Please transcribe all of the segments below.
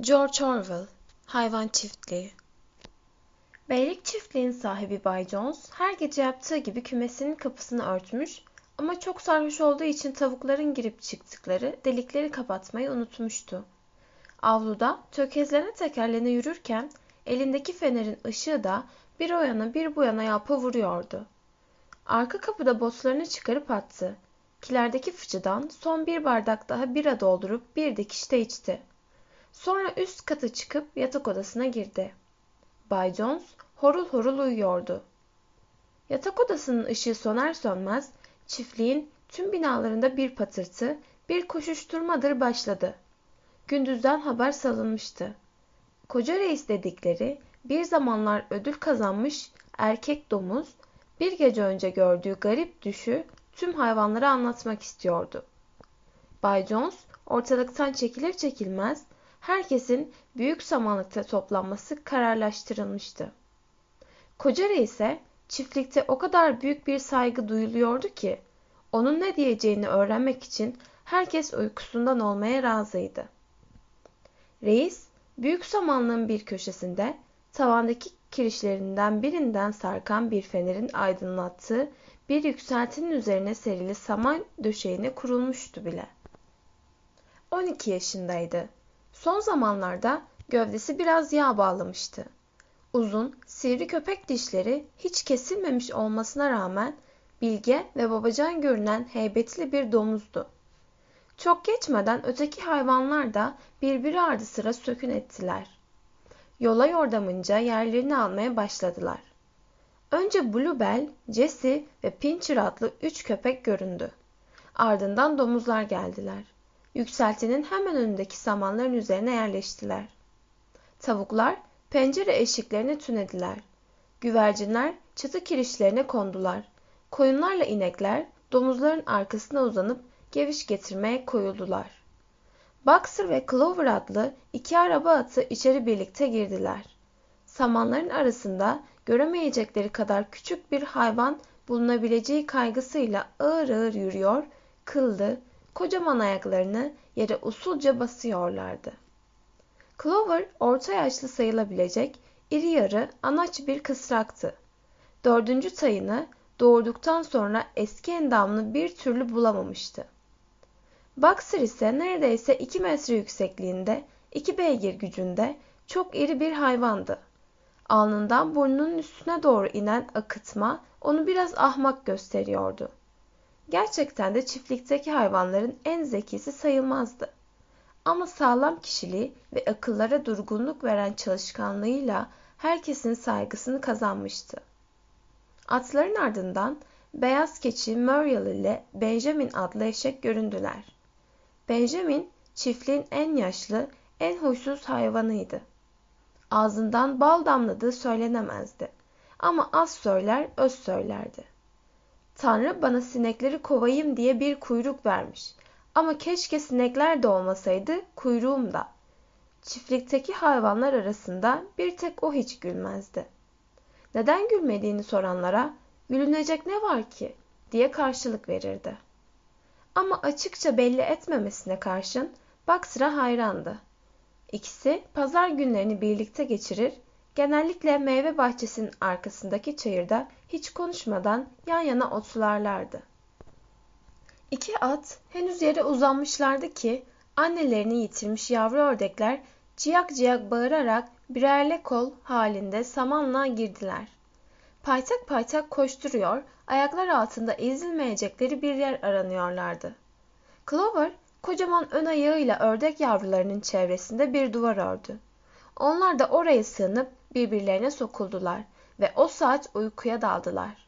George Orwell Hayvan Çiftliği Beylik çiftliğin sahibi Bay Jones her gece yaptığı gibi kümesinin kapısını örtmüş ama çok sarhoş olduğu için tavukların girip çıktıkları delikleri kapatmayı unutmuştu. Avluda tökezlene tekerlene yürürken elindeki fenerin ışığı da bir o yana bir bu yana yalpa vuruyordu. Arka kapıda botlarını çıkarıp attı. Kilerdeki fıçıdan son bir bardak daha bira doldurup bir dikişte içti. Sonra üst kata çıkıp yatak odasına girdi. Bay Jones horul horul uyuyordu. Yatak odasının ışığı söner sönmez çiftliğin tüm binalarında bir patırtı, bir koşuşturmadır başladı. Gündüzden haber salınmıştı. Koca reis dedikleri bir zamanlar ödül kazanmış erkek domuz bir gece önce gördüğü garip düşü tüm hayvanlara anlatmak istiyordu. Bay Jones ortalıktan çekilir çekilmez herkesin büyük samanlıkta toplanması kararlaştırılmıştı. Koca reise çiftlikte o kadar büyük bir saygı duyuluyordu ki onun ne diyeceğini öğrenmek için herkes uykusundan olmaya razıydı. Reis büyük samanlığın bir köşesinde tavandaki kirişlerinden birinden sarkan bir fenerin aydınlattığı bir yükseltinin üzerine serili saman döşeğine kurulmuştu bile. 12 yaşındaydı. Son zamanlarda gövdesi biraz yağ bağlamıştı. Uzun, sivri köpek dişleri hiç kesilmemiş olmasına rağmen bilge ve babacan görünen heybetli bir domuzdu. Çok geçmeden öteki hayvanlar da birbiri ardı sıra sökün ettiler. Yola yordamınca yerlerini almaya başladılar. Önce Bluebell, Jessie ve Pincher adlı üç köpek göründü. Ardından domuzlar geldiler. Yükseltinin hemen önündeki samanların üzerine yerleştiler. Tavuklar pencere eşiklerine tünediler. Güvercinler çatı kirişlerine kondular. Koyunlarla inekler domuzların arkasına uzanıp geviş getirmeye koyuldular. Boxer ve Clover adlı iki araba atı içeri birlikte girdiler. Samanların arasında göremeyecekleri kadar küçük bir hayvan bulunabileceği kaygısıyla ağır ağır yürüyor, kıllı, kocaman ayaklarını yere usulca basıyorlardı. Clover orta yaşlı sayılabilecek iri yarı anaç bir kısraktı. Dördüncü tayını doğurduktan sonra eski endamını bir türlü bulamamıştı. Boxer ise neredeyse 2 metre yüksekliğinde, 2 beygir gücünde çok iri bir hayvandı. Alnından burnunun üstüne doğru inen akıtma onu biraz ahmak gösteriyordu. Gerçekten de çiftlikteki hayvanların en zekisi sayılmazdı. Ama sağlam kişiliği ve akıllara durgunluk veren çalışkanlığıyla herkesin saygısını kazanmıştı. Atların ardından beyaz keçi Muriel ile Benjamin adlı eşek göründüler. Benjamin çiftliğin en yaşlı, en huysuz hayvanıydı. Ağzından bal damladığı söylenemezdi. Ama az söyler, öz söylerdi. Tanrı bana sinekleri kovayım diye bir kuyruk vermiş. Ama keşke sinekler de olmasaydı kuyruğum da. Çiftlikteki hayvanlar arasında bir tek o hiç gülmezdi. Neden gülmediğini soranlara gülünecek ne var ki diye karşılık verirdi. Ama açıkça belli etmemesine karşın Baksır'a hayrandı. İkisi pazar günlerini birlikte geçirir, genellikle meyve bahçesinin arkasındaki çayırda hiç konuşmadan yan yana otlarlardı. İki at henüz yere uzanmışlardı ki annelerini yitirmiş yavru ördekler ciyak ciyak bağırarak birerle kol halinde samanlığa girdiler. Paytak paytak koşturuyor, ayaklar altında ezilmeyecekleri bir yer aranıyorlardı. Clover kocaman ön ayağıyla ördek yavrularının çevresinde bir duvar ördü. Onlar da oraya sığınıp birbirlerine sokuldular ve o saat uykuya daldılar.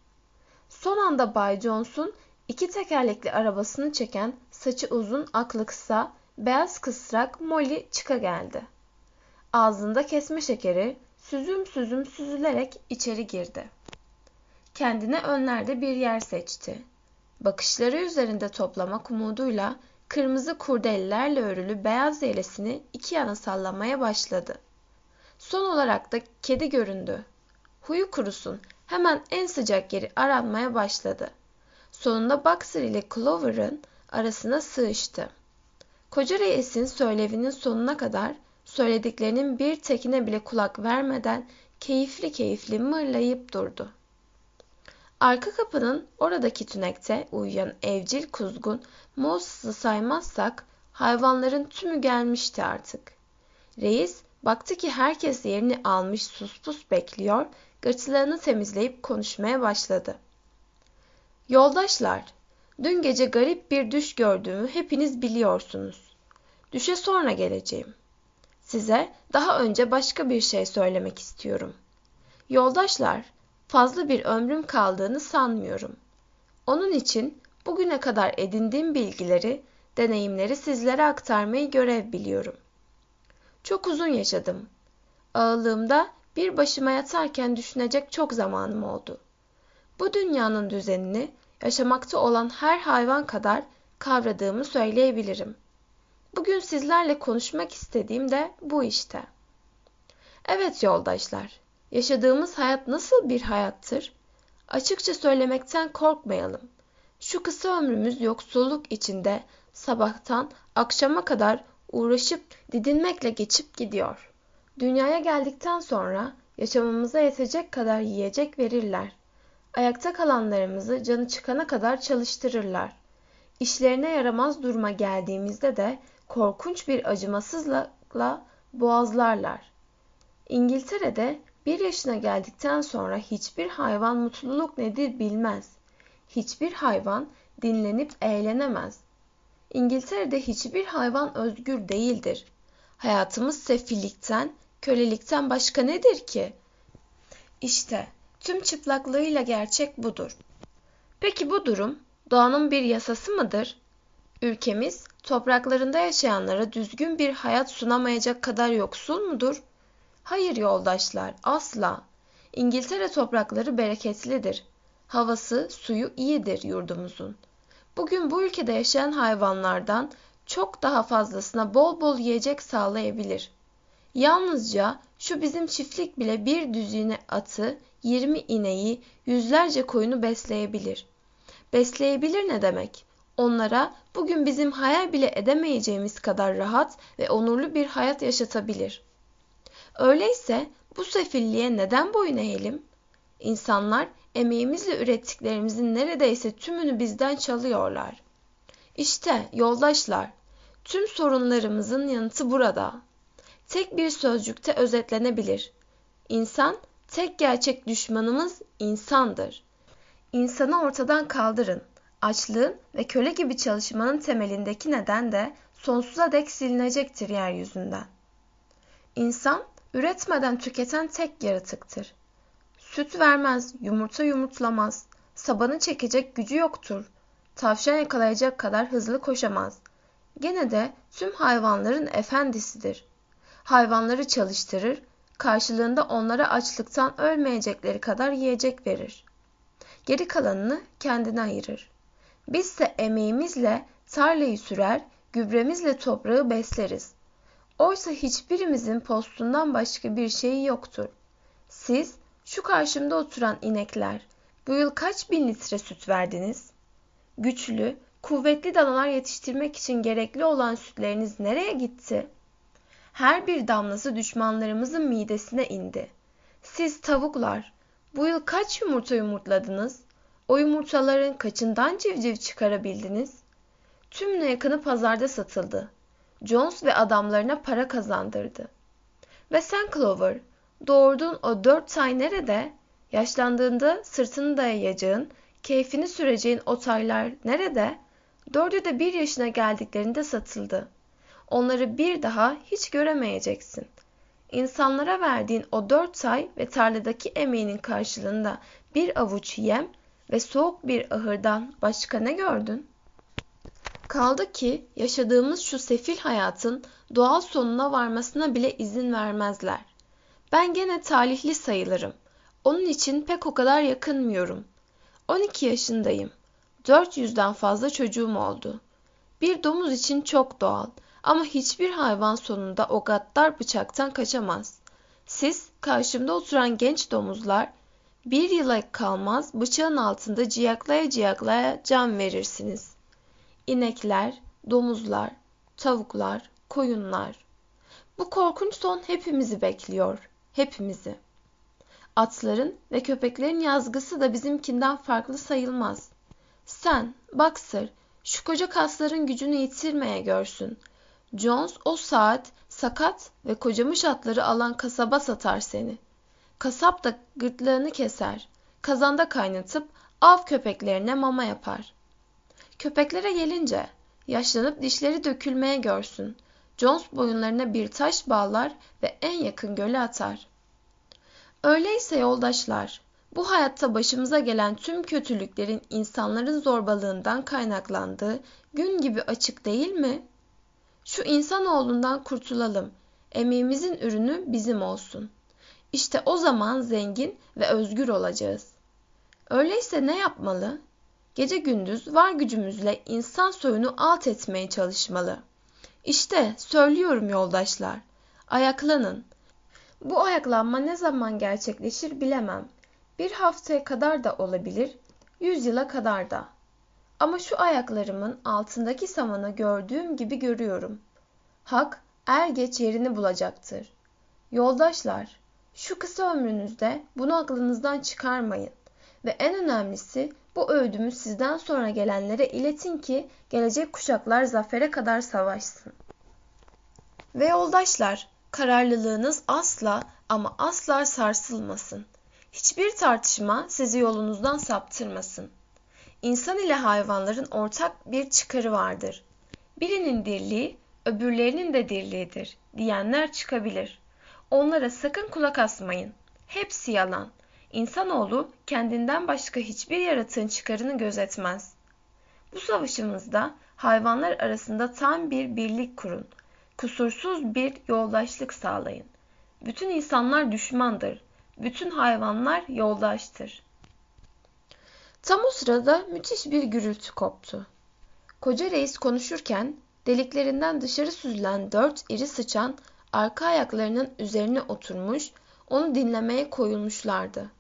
Son anda Bay Jones'un iki tekerlekli arabasını çeken saçı uzun aklı kısa beyaz kısrak Molly çıka geldi. Ağzında kesme şekeri süzüm süzüm süzülerek içeri girdi. Kendine önlerde bir yer seçti. Bakışları üzerinde toplamak umuduyla kırmızı kurdelilerle örülü beyaz yelesini iki yana sallamaya başladı. Son olarak da kedi göründü. Huyu kurusun, hemen en sıcak yeri aranmaya başladı. Sonunda Boxer ile Clover'ın arasına sığıştı. Koca reisin söylevinin sonuna kadar söylediklerinin bir tekine bile kulak vermeden keyifli keyifli mırlayıp durdu. Arka kapının oradaki tünekte uyuyan evcil kuzgun Moses'ı saymazsak hayvanların tümü gelmişti artık. Reis baktı ki herkes yerini almış sus pus bekliyor, gırtlarını temizleyip konuşmaya başladı. Yoldaşlar, dün gece garip bir düş gördüğümü hepiniz biliyorsunuz. Düşe sonra geleceğim. Size daha önce başka bir şey söylemek istiyorum. Yoldaşlar, fazla bir ömrüm kaldığını sanmıyorum. Onun için bugüne kadar edindiğim bilgileri, deneyimleri sizlere aktarmayı görev biliyorum. Çok uzun yaşadım. Ağılığımda bir başıma yatarken düşünecek çok zamanım oldu. Bu dünyanın düzenini yaşamakta olan her hayvan kadar kavradığımı söyleyebilirim. Bugün sizlerle konuşmak istediğim de bu işte. Evet yoldaşlar, yaşadığımız hayat nasıl bir hayattır? Açıkça söylemekten korkmayalım. Şu kısa ömrümüz yoksulluk içinde sabahtan akşama kadar uğraşıp didinmekle geçip gidiyor. Dünyaya geldikten sonra yaşamamıza yetecek kadar yiyecek verirler. Ayakta kalanlarımızı canı çıkana kadar çalıştırırlar. İşlerine yaramaz duruma geldiğimizde de korkunç bir acımasızlıkla boğazlarlar. İngiltere'de bir yaşına geldikten sonra hiçbir hayvan mutluluk nedir bilmez. Hiçbir hayvan dinlenip eğlenemez. İngiltere'de hiçbir hayvan özgür değildir. Hayatımız sefillikten, kölelikten başka nedir ki? İşte tüm çıplaklığıyla gerçek budur. Peki bu durum doğanın bir yasası mıdır? Ülkemiz topraklarında yaşayanlara düzgün bir hayat sunamayacak kadar yoksul mudur? Hayır yoldaşlar, asla. İngiltere toprakları bereketlidir. Havası, suyu iyidir yurdumuzun. Bugün bu ülkede yaşayan hayvanlardan çok daha fazlasına bol bol yiyecek sağlayabilir. Yalnızca şu bizim çiftlik bile bir düzine atı, 20 ineği, yüzlerce koyunu besleyebilir. Besleyebilir ne demek? Onlara bugün bizim hayal bile edemeyeceğimiz kadar rahat ve onurlu bir hayat yaşatabilir. Öyleyse bu sefilliğe neden boyun eğelim? İnsanlar emeğimizle ürettiklerimizin neredeyse tümünü bizden çalıyorlar. İşte yoldaşlar, tüm sorunlarımızın yanıtı burada. Tek bir sözcükte özetlenebilir. İnsan, tek gerçek düşmanımız insandır. İnsanı ortadan kaldırın. Açlığın ve köle gibi çalışmanın temelindeki neden de sonsuza dek silinecektir yeryüzünden. İnsan, üretmeden tüketen tek yaratıktır. Süt vermez, yumurta yumurtlamaz, sabanı çekecek gücü yoktur. Tavşan yakalayacak kadar hızlı koşamaz. Gene de tüm hayvanların efendisidir. Hayvanları çalıştırır, karşılığında onlara açlıktan ölmeyecekleri kadar yiyecek verir. Geri kalanını kendine ayırır. Bizse emeğimizle tarlayı sürer, gübremizle toprağı besleriz. Oysa hiçbirimizin postundan başka bir şeyi yoktur. Siz, şu karşımda oturan inekler, bu yıl kaç bin litre süt verdiniz? Güçlü, kuvvetli danalar yetiştirmek için gerekli olan sütleriniz nereye gitti? Her bir damlası düşmanlarımızın midesine indi. Siz tavuklar, bu yıl kaç yumurta yumurtladınız? O yumurtaların kaçından civciv çıkarabildiniz? Tümüne yakını pazarda satıldı. Jones ve adamlarına para kazandırdı. Ve sen Clover, doğurduğun o dört tay nerede? Yaşlandığında sırtını dayayacağın, keyfini süreceğin o taylar nerede? Dördü de bir yaşına geldiklerinde satıldı. Onları bir daha hiç göremeyeceksin. İnsanlara verdiğin o dört tay ve tarladaki emeğinin karşılığında bir avuç yem ve soğuk bir ahırdan başka ne gördün? Kaldı ki yaşadığımız şu sefil hayatın doğal sonuna varmasına bile izin vermezler. Ben gene talihli sayılırım. Onun için pek o kadar yakınmıyorum. 12 yaşındayım. 400'den fazla çocuğum oldu. Bir domuz için çok doğal ama hiçbir hayvan sonunda o gaddar bıçaktan kaçamaz. Siz karşımda oturan genç domuzlar bir yıla kalmaz bıçağın altında ciyaklaya ciyaklaya can verirsiniz. İnekler, domuzlar, tavuklar, koyunlar. Bu korkunç son hepimizi bekliyor, hepimizi. Atların ve köpeklerin yazgısı da bizimkinden farklı sayılmaz. Sen, Boxer, şu koca kasların gücünü yitirmeye görsün. Jones o saat sakat ve kocamış atları alan kasaba satar seni. Kasap da gırtlağını keser. Kazanda kaynatıp av köpeklerine mama yapar. Köpeklere gelince yaşlanıp dişleri dökülmeye görsün. Jones boyunlarına bir taş bağlar ve en yakın göle atar. Öyleyse yoldaşlar, bu hayatta başımıza gelen tüm kötülüklerin insanların zorbalığından kaynaklandığı gün gibi açık değil mi? Şu insanoğlundan kurtulalım. Emeğimizin ürünü bizim olsun. İşte o zaman zengin ve özgür olacağız. Öyleyse ne yapmalı? Gece gündüz var gücümüzle insan soyunu alt etmeye çalışmalı. İşte söylüyorum yoldaşlar. Ayaklanın. Bu ayaklanma ne zaman gerçekleşir bilemem. Bir haftaya kadar da olabilir, yüz yıla kadar da. Ama şu ayaklarımın altındaki samanı gördüğüm gibi görüyorum. Hak er geç yerini bulacaktır. Yoldaşlar, şu kısa ömrünüzde bunu aklınızdan çıkarmayın. Ve en önemlisi bu öğüdümü sizden sonra gelenlere iletin ki gelecek kuşaklar zafere kadar savaşsın. Ve yoldaşlar, kararlılığınız asla ama asla sarsılmasın. Hiçbir tartışma sizi yolunuzdan saptırmasın. İnsan ile hayvanların ortak bir çıkarı vardır. Birinin dirliği, öbürlerinin de dirliğidir diyenler çıkabilir. Onlara sakın kulak asmayın. Hepsi yalan. İnsanoğlu kendinden başka hiçbir yaratığın çıkarını gözetmez. Bu savaşımızda hayvanlar arasında tam bir birlik kurun. Kusursuz bir yoldaşlık sağlayın. Bütün insanlar düşmandır. Bütün hayvanlar yoldaştır. Tam o sırada müthiş bir gürültü koptu. Koca reis konuşurken deliklerinden dışarı süzülen dört iri sıçan arka ayaklarının üzerine oturmuş, onu dinlemeye koyulmuşlardı.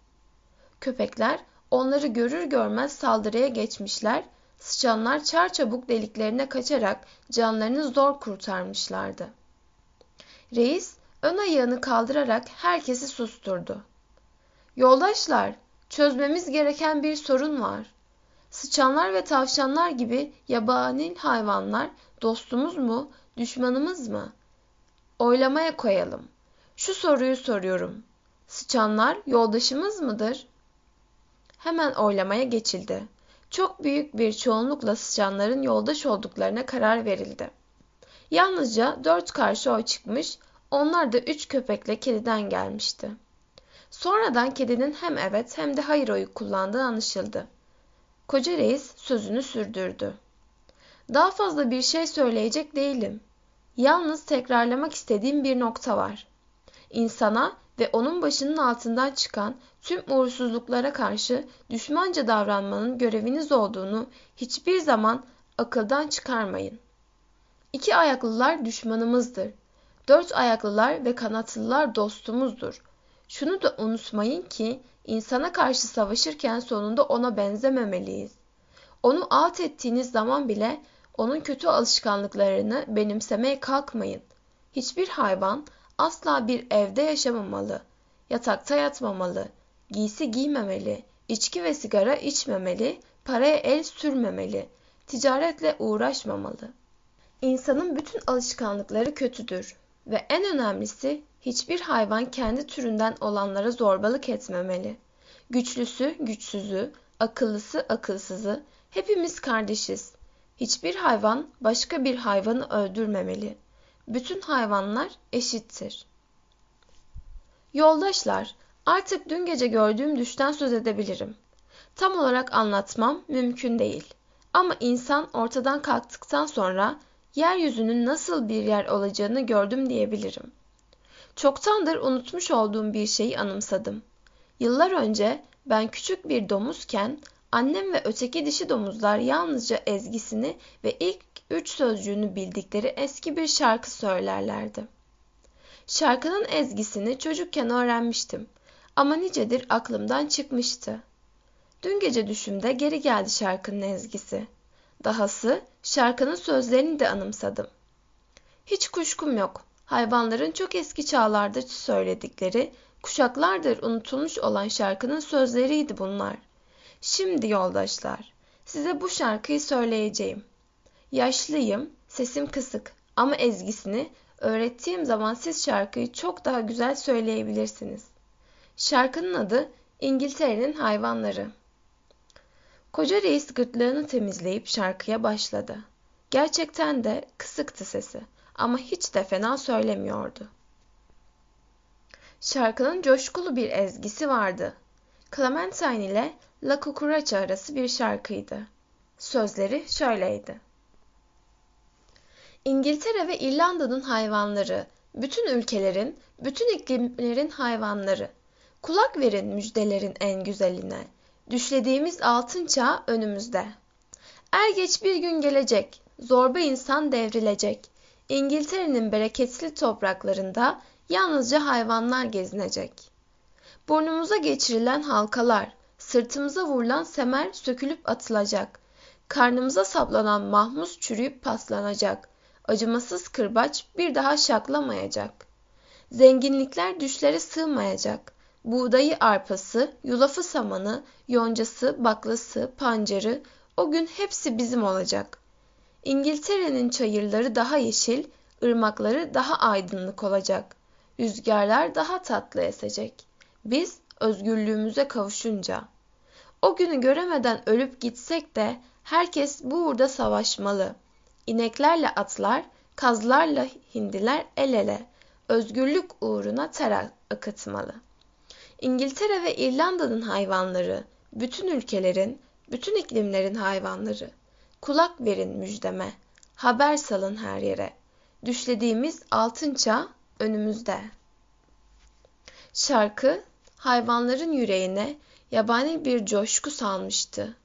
Köpekler onları görür görmez saldırıya geçmişler, sıçanlar çarçabuk deliklerine kaçarak canlarını zor kurtarmışlardı. Reis ön ayağını kaldırarak herkesi susturdu. Yoldaşlar, çözmemiz gereken bir sorun var. Sıçanlar ve tavşanlar gibi yabani hayvanlar dostumuz mu, düşmanımız mı? Oylamaya koyalım. Şu soruyu soruyorum. Sıçanlar yoldaşımız mıdır? Hemen oylamaya geçildi. Çok büyük bir çoğunlukla sıçanların yoldaş olduklarına karar verildi. Yalnızca dört karşı oy çıkmış, onlar da üç köpekle kediden gelmişti. Sonradan kedinin hem evet hem de hayır oyu kullandığı anlaşıldı. Koca reis sözünü sürdürdü. Daha fazla bir şey söyleyecek değilim. Yalnız tekrarlamak istediğim bir nokta var. İnsana ve onun başının altından çıkan tüm uğursuzluklara karşı düşmanca davranmanın göreviniz olduğunu hiçbir zaman akıldan çıkarmayın. İki ayaklılar düşmanımızdır. Dört ayaklılar ve kanatlılar dostumuzdur. Şunu da unutmayın ki insana karşı savaşırken sonunda ona benzememeliyiz. Onu alt ettiğiniz zaman bile onun kötü alışkanlıklarını benimsemeye kalkmayın. Hiçbir hayvan asla bir evde yaşamamalı, yatakta yatmamalı, giysi giymemeli, içki ve sigara içmemeli, paraya el sürmemeli, ticaretle uğraşmamalı. İnsanın bütün alışkanlıkları kötüdür ve en önemlisi hiçbir hayvan kendi türünden olanlara zorbalık etmemeli. Güçlüsü güçsüzü, akıllısı akılsızı hepimiz kardeşiz. Hiçbir hayvan başka bir hayvanı öldürmemeli. Bütün hayvanlar eşittir. Yoldaşlar, artık dün gece gördüğüm düşten söz edebilirim. Tam olarak anlatmam mümkün değil. Ama insan ortadan kalktıktan sonra yeryüzünün nasıl bir yer olacağını gördüm diyebilirim. Çoktandır unutmuş olduğum bir şeyi anımsadım. Yıllar önce ben küçük bir domuzken annem ve öteki dişi domuzlar yalnızca ezgisini ve ilk üç sözcüğünü bildikleri eski bir şarkı söylerlerdi. Şarkının ezgisini çocukken öğrenmiştim ama nicedir aklımdan çıkmıştı. Dün gece düşümde geri geldi şarkının ezgisi. Dahası şarkının sözlerini de anımsadım. Hiç kuşkum yok. hayvanların çok eski çağlarda söyledikleri, kuşaklardır unutulmuş olan şarkının sözleriydi bunlar. Şimdi yoldaşlar, size bu şarkıyı söyleyeceğim. Yaşlıyım, sesim kısık ama ezgisini öğrettiğim zaman siz şarkıyı çok daha güzel söyleyebilirsiniz. Şarkının adı İngiltere'nin Hayvanları. Koca reis gırtlağını temizleyip şarkıya başladı. Gerçekten de kısıktı sesi ama hiç de fena söylemiyordu. Şarkının coşkulu bir ezgisi vardı. Clementine ile La Cucaracha arası bir şarkıydı. Sözleri şöyleydi. İngiltere ve İrlanda'nın hayvanları, bütün ülkelerin, bütün iklimlerin hayvanları. Kulak verin müjdelerin en güzeline. Düşlediğimiz altın çağ önümüzde. Er geç bir gün gelecek, zorba insan devrilecek. İngiltere'nin bereketli topraklarında yalnızca hayvanlar gezinecek. Burnumuza geçirilen halkalar, sırtımıza vurulan semer sökülüp atılacak. Karnımıza saplanan mahmus çürüyüp paslanacak. Acımasız kırbaç bir daha şaklamayacak. Zenginlikler düşlere sığmayacak. Buğdayı arpası, yulafı samanı, yoncası, baklası, pancarı o gün hepsi bizim olacak. İngiltere'nin çayırları daha yeşil, ırmakları daha aydınlık olacak. Rüzgarlar daha tatlı esecek. Biz özgürlüğümüze kavuşunca. O günü göremeden ölüp gitsek de herkes bu uğurda savaşmalı. İneklerle atlar, kazlarla hindiler el ele. Özgürlük uğruna ter akıtmalı. İngiltere ve İrlanda'nın hayvanları, bütün ülkelerin, bütün iklimlerin hayvanları. Kulak verin müjdeme, haber salın her yere. Düşlediğimiz altın çağ önümüzde. Şarkı hayvanların yüreğine yabani bir coşku salmıştı.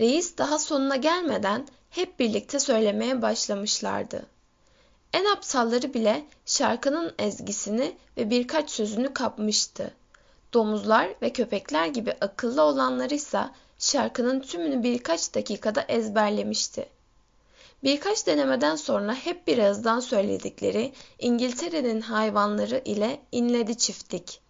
Reis daha sonuna gelmeden hep birlikte söylemeye başlamışlardı. En aptalları bile şarkının ezgisini ve birkaç sözünü kapmıştı. Domuzlar ve köpekler gibi akıllı olanları ise şarkının tümünü birkaç dakikada ezberlemişti. Birkaç denemeden sonra hep bir ağızdan söyledikleri İngiltere'nin hayvanları ile inledi çiftlik.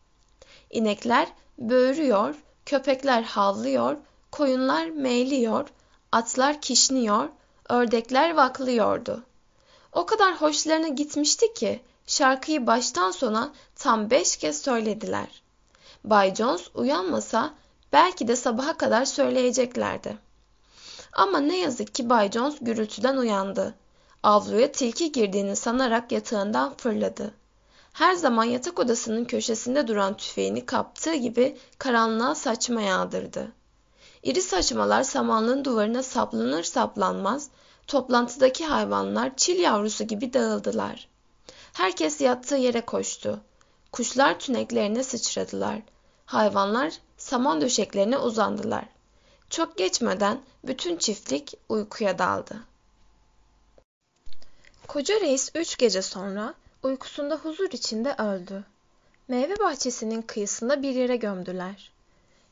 İnekler böğürüyor, köpekler havlıyor, koyunlar meyliyor, atlar kişniyor, ördekler vaklıyordu. O kadar hoşlarına gitmişti ki şarkıyı baştan sona tam beş kez söylediler. Bay Jones uyanmasa belki de sabaha kadar söyleyeceklerdi. Ama ne yazık ki Bay Jones gürültüden uyandı. Avluya tilki girdiğini sanarak yatağından fırladı. Her zaman yatak odasının köşesinde duran tüfeğini kaptığı gibi karanlığa saçma yağdırdı. İri saçmalar samanlığın duvarına saplanır saplanmaz toplantıdaki hayvanlar çil yavrusu gibi dağıldılar. Herkes yattığı yere koştu. Kuşlar tüneklerine sıçradılar. Hayvanlar saman döşeklerine uzandılar. Çok geçmeden bütün çiftlik uykuya daldı. Koca reis üç gece sonra uykusunda huzur içinde öldü. Meyve bahçesinin kıyısında bir yere gömdüler.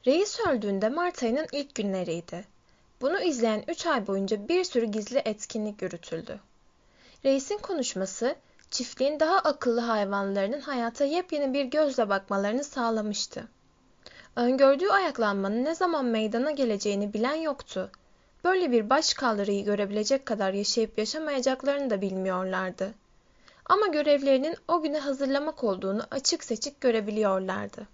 Reis öldüğünde Mart ayının ilk günleriydi. Bunu izleyen üç ay boyunca bir sürü gizli etkinlik yürütüldü. Reisin konuşması, çiftliğin daha akıllı hayvanlarının hayata yepyeni bir gözle bakmalarını sağlamıştı. Öngördüğü ayaklanmanın ne zaman meydana geleceğini bilen yoktu. Böyle bir baş kaldırıyı görebilecek kadar yaşayıp yaşamayacaklarını da bilmiyorlardı. Ama görevlerinin o güne hazırlamak olduğunu açık seçik görebiliyorlardı.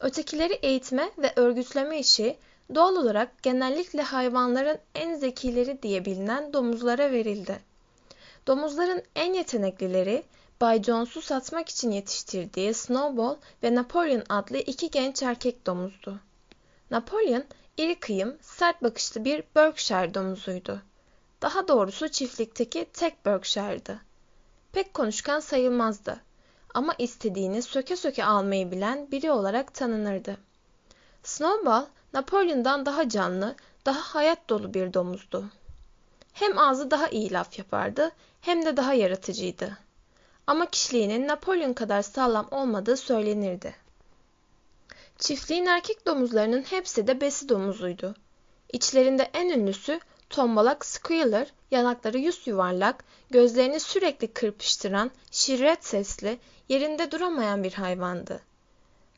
Ötekileri eğitme ve örgütleme işi doğal olarak genellikle hayvanların en zekileri diye bilinen domuzlara verildi. Domuzların en yeteneklileri Bay Jones'u satmak için yetiştirdiği Snowball ve Napoleon adlı iki genç erkek domuzdu. Napoleon iri kıyım, sert bakışlı bir Berkshire domuzuydu. Daha doğrusu çiftlikteki tek Berkshire'dı. Pek konuşkan sayılmazdı ama istediğini söke söke almayı bilen biri olarak tanınırdı. Snowball, Napoleon'dan daha canlı, daha hayat dolu bir domuzdu. Hem ağzı daha iyi laf yapardı hem de daha yaratıcıydı. Ama kişiliğinin Napolyon kadar sağlam olmadığı söylenirdi. Çiftliğin erkek domuzlarının hepsi de besi domuzuydu. İçlerinde en ünlüsü tombalak Squealer, yanakları yüz yuvarlak, gözlerini sürekli kırpıştıran, şirret sesli, yerinde duramayan bir hayvandı.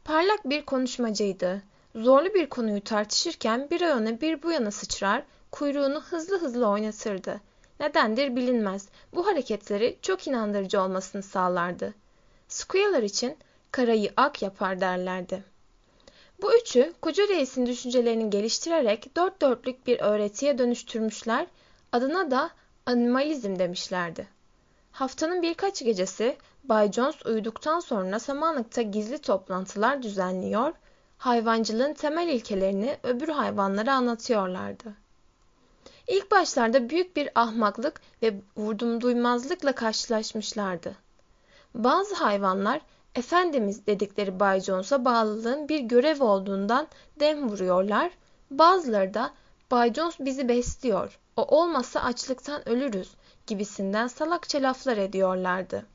Parlak bir konuşmacıydı. Zorlu bir konuyu tartışırken bir yana bir bu yana sıçrar, kuyruğunu hızlı hızlı oynatırdı. Nedendir bilinmez. Bu hareketleri çok inandırıcı olmasını sağlardı. Squealer için karayı ak yapar derlerdi. Bu üçü koca reisin düşüncelerini geliştirerek dört dörtlük bir öğretiye dönüştürmüşler, adına da animalizm demişlerdi. Haftanın birkaç gecesi Bay Jones uyuduktan sonra samanlıkta gizli toplantılar düzenliyor, hayvancılığın temel ilkelerini öbür hayvanlara anlatıyorlardı. İlk başlarda büyük bir ahmaklık ve vurdum duymazlıkla karşılaşmışlardı. Bazı hayvanlar Efendimiz dedikleri Bay Jones'a bağlılığın bir görev olduğundan dem vuruyorlar. Bazıları da Bay Jones bizi besliyor, o olmazsa açlıktan ölürüz gibisinden salakça laflar ediyorlardı.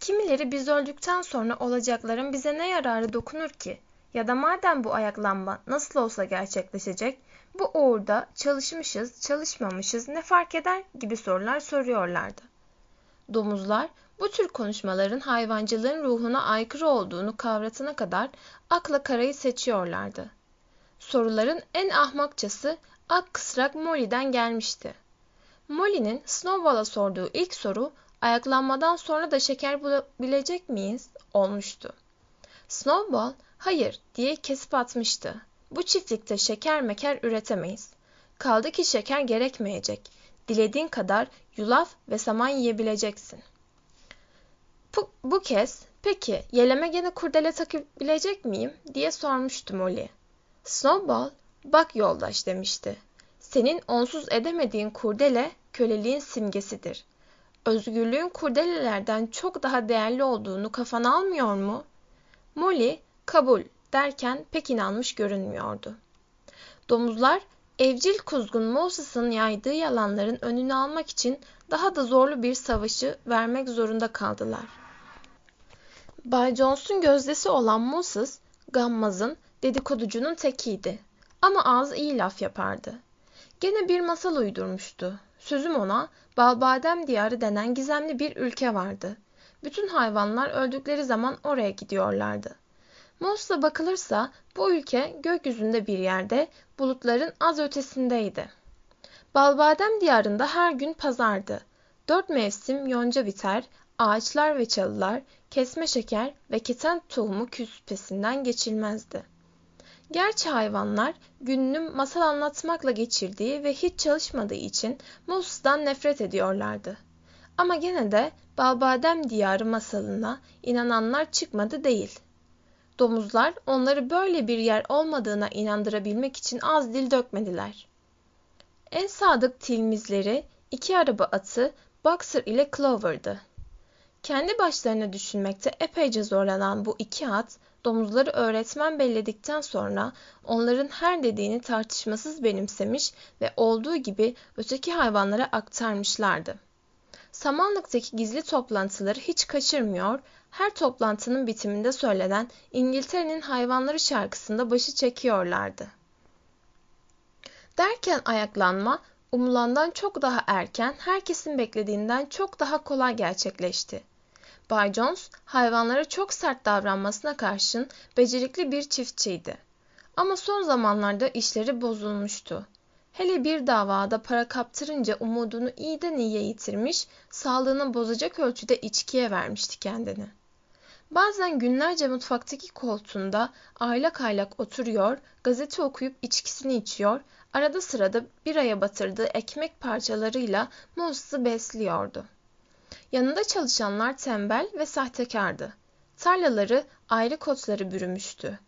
Kimileri biz öldükten sonra olacakların bize ne yararı dokunur ki? Ya da madem bu ayaklanma nasıl olsa gerçekleşecek, bu uğurda çalışmışız, çalışmamışız ne fark eder gibi sorular soruyorlardı. Domuzlar bu tür konuşmaların hayvancılığın ruhuna aykırı olduğunu kavratana kadar akla karayı seçiyorlardı. Soruların en ahmakçası ak kısrak Molly'den gelmişti. Molly'nin Snowball'a sorduğu ilk soru ayaklanmadan sonra da şeker bulabilecek miyiz olmuştu. Snowball hayır diye kesip atmıştı. Bu çiftlikte şeker meker üretemeyiz. Kaldı ki şeker gerekmeyecek. Dilediğin kadar yulaf ve saman yiyebileceksin. Bu, bu kez peki yeleme gene kurdele takabilecek miyim diye sormuştu Molly. Snowball bak yoldaş demişti. Senin onsuz edemediğin kurdele köleliğin simgesidir. Özgürlüğün kurdelelerden çok daha değerli olduğunu kafana almıyor mu? Molly kabul derken pek inanmış görünmüyordu. Domuzlar evcil kuzgun Moses'ın yaydığı yalanların önünü almak için daha da zorlu bir savaşı vermek zorunda kaldılar. Bay Jones'un gözdesi olan Moses, gammazın, dedikoducunun tekiydi. Ama ağzı iyi laf yapardı. Gene bir masal uydurmuştu. Sözüm ona, Balbadem diyarı denen gizemli bir ülke vardı. Bütün hayvanlar öldükleri zaman oraya gidiyorlardı. Moses'a bakılırsa bu ülke gökyüzünde bir yerde, bulutların az ötesindeydi. Balbadem diyarında her gün pazardı. Dört mevsim yonca biter, ağaçlar ve çalılar, kesme şeker ve keten tohumu küspesinden geçilmezdi. Gerçi hayvanlar gününü masal anlatmakla geçirdiği ve hiç çalışmadığı için Moses'dan nefret ediyorlardı. Ama gene de Balbadem diyarı masalına inananlar çıkmadı değil. Domuzlar onları böyle bir yer olmadığına inandırabilmek için az dil dökmediler. En sadık tilmizleri iki araba atı Boxer ile Clover'dı. Kendi başlarına düşünmekte epeyce zorlanan bu iki at, domuzları öğretmen belledikten sonra onların her dediğini tartışmasız benimsemiş ve olduğu gibi öteki hayvanlara aktarmışlardı. Samanlık'taki gizli toplantıları hiç kaçırmıyor, her toplantının bitiminde söylenen İngiltere'nin hayvanları şarkısında başı çekiyorlardı. Derken ayaklanma umulandan çok daha erken, herkesin beklediğinden çok daha kolay gerçekleşti. Bay Jones hayvanlara çok sert davranmasına karşın becerikli bir çiftçiydi. Ama son zamanlarda işleri bozulmuştu. Hele bir davada para kaptırınca umudunu iyiden iyiye yitirmiş, sağlığını bozacak ölçüde içkiye vermişti kendini. Bazen günlerce mutfaktaki koltuğunda aylak aylak oturuyor, gazete okuyup içkisini içiyor, arada sırada bir aya batırdığı ekmek parçalarıyla Moses'ı besliyordu. Yanında çalışanlar tembel ve sahtekardı. Tarlaları ayrı kotları bürümüştü.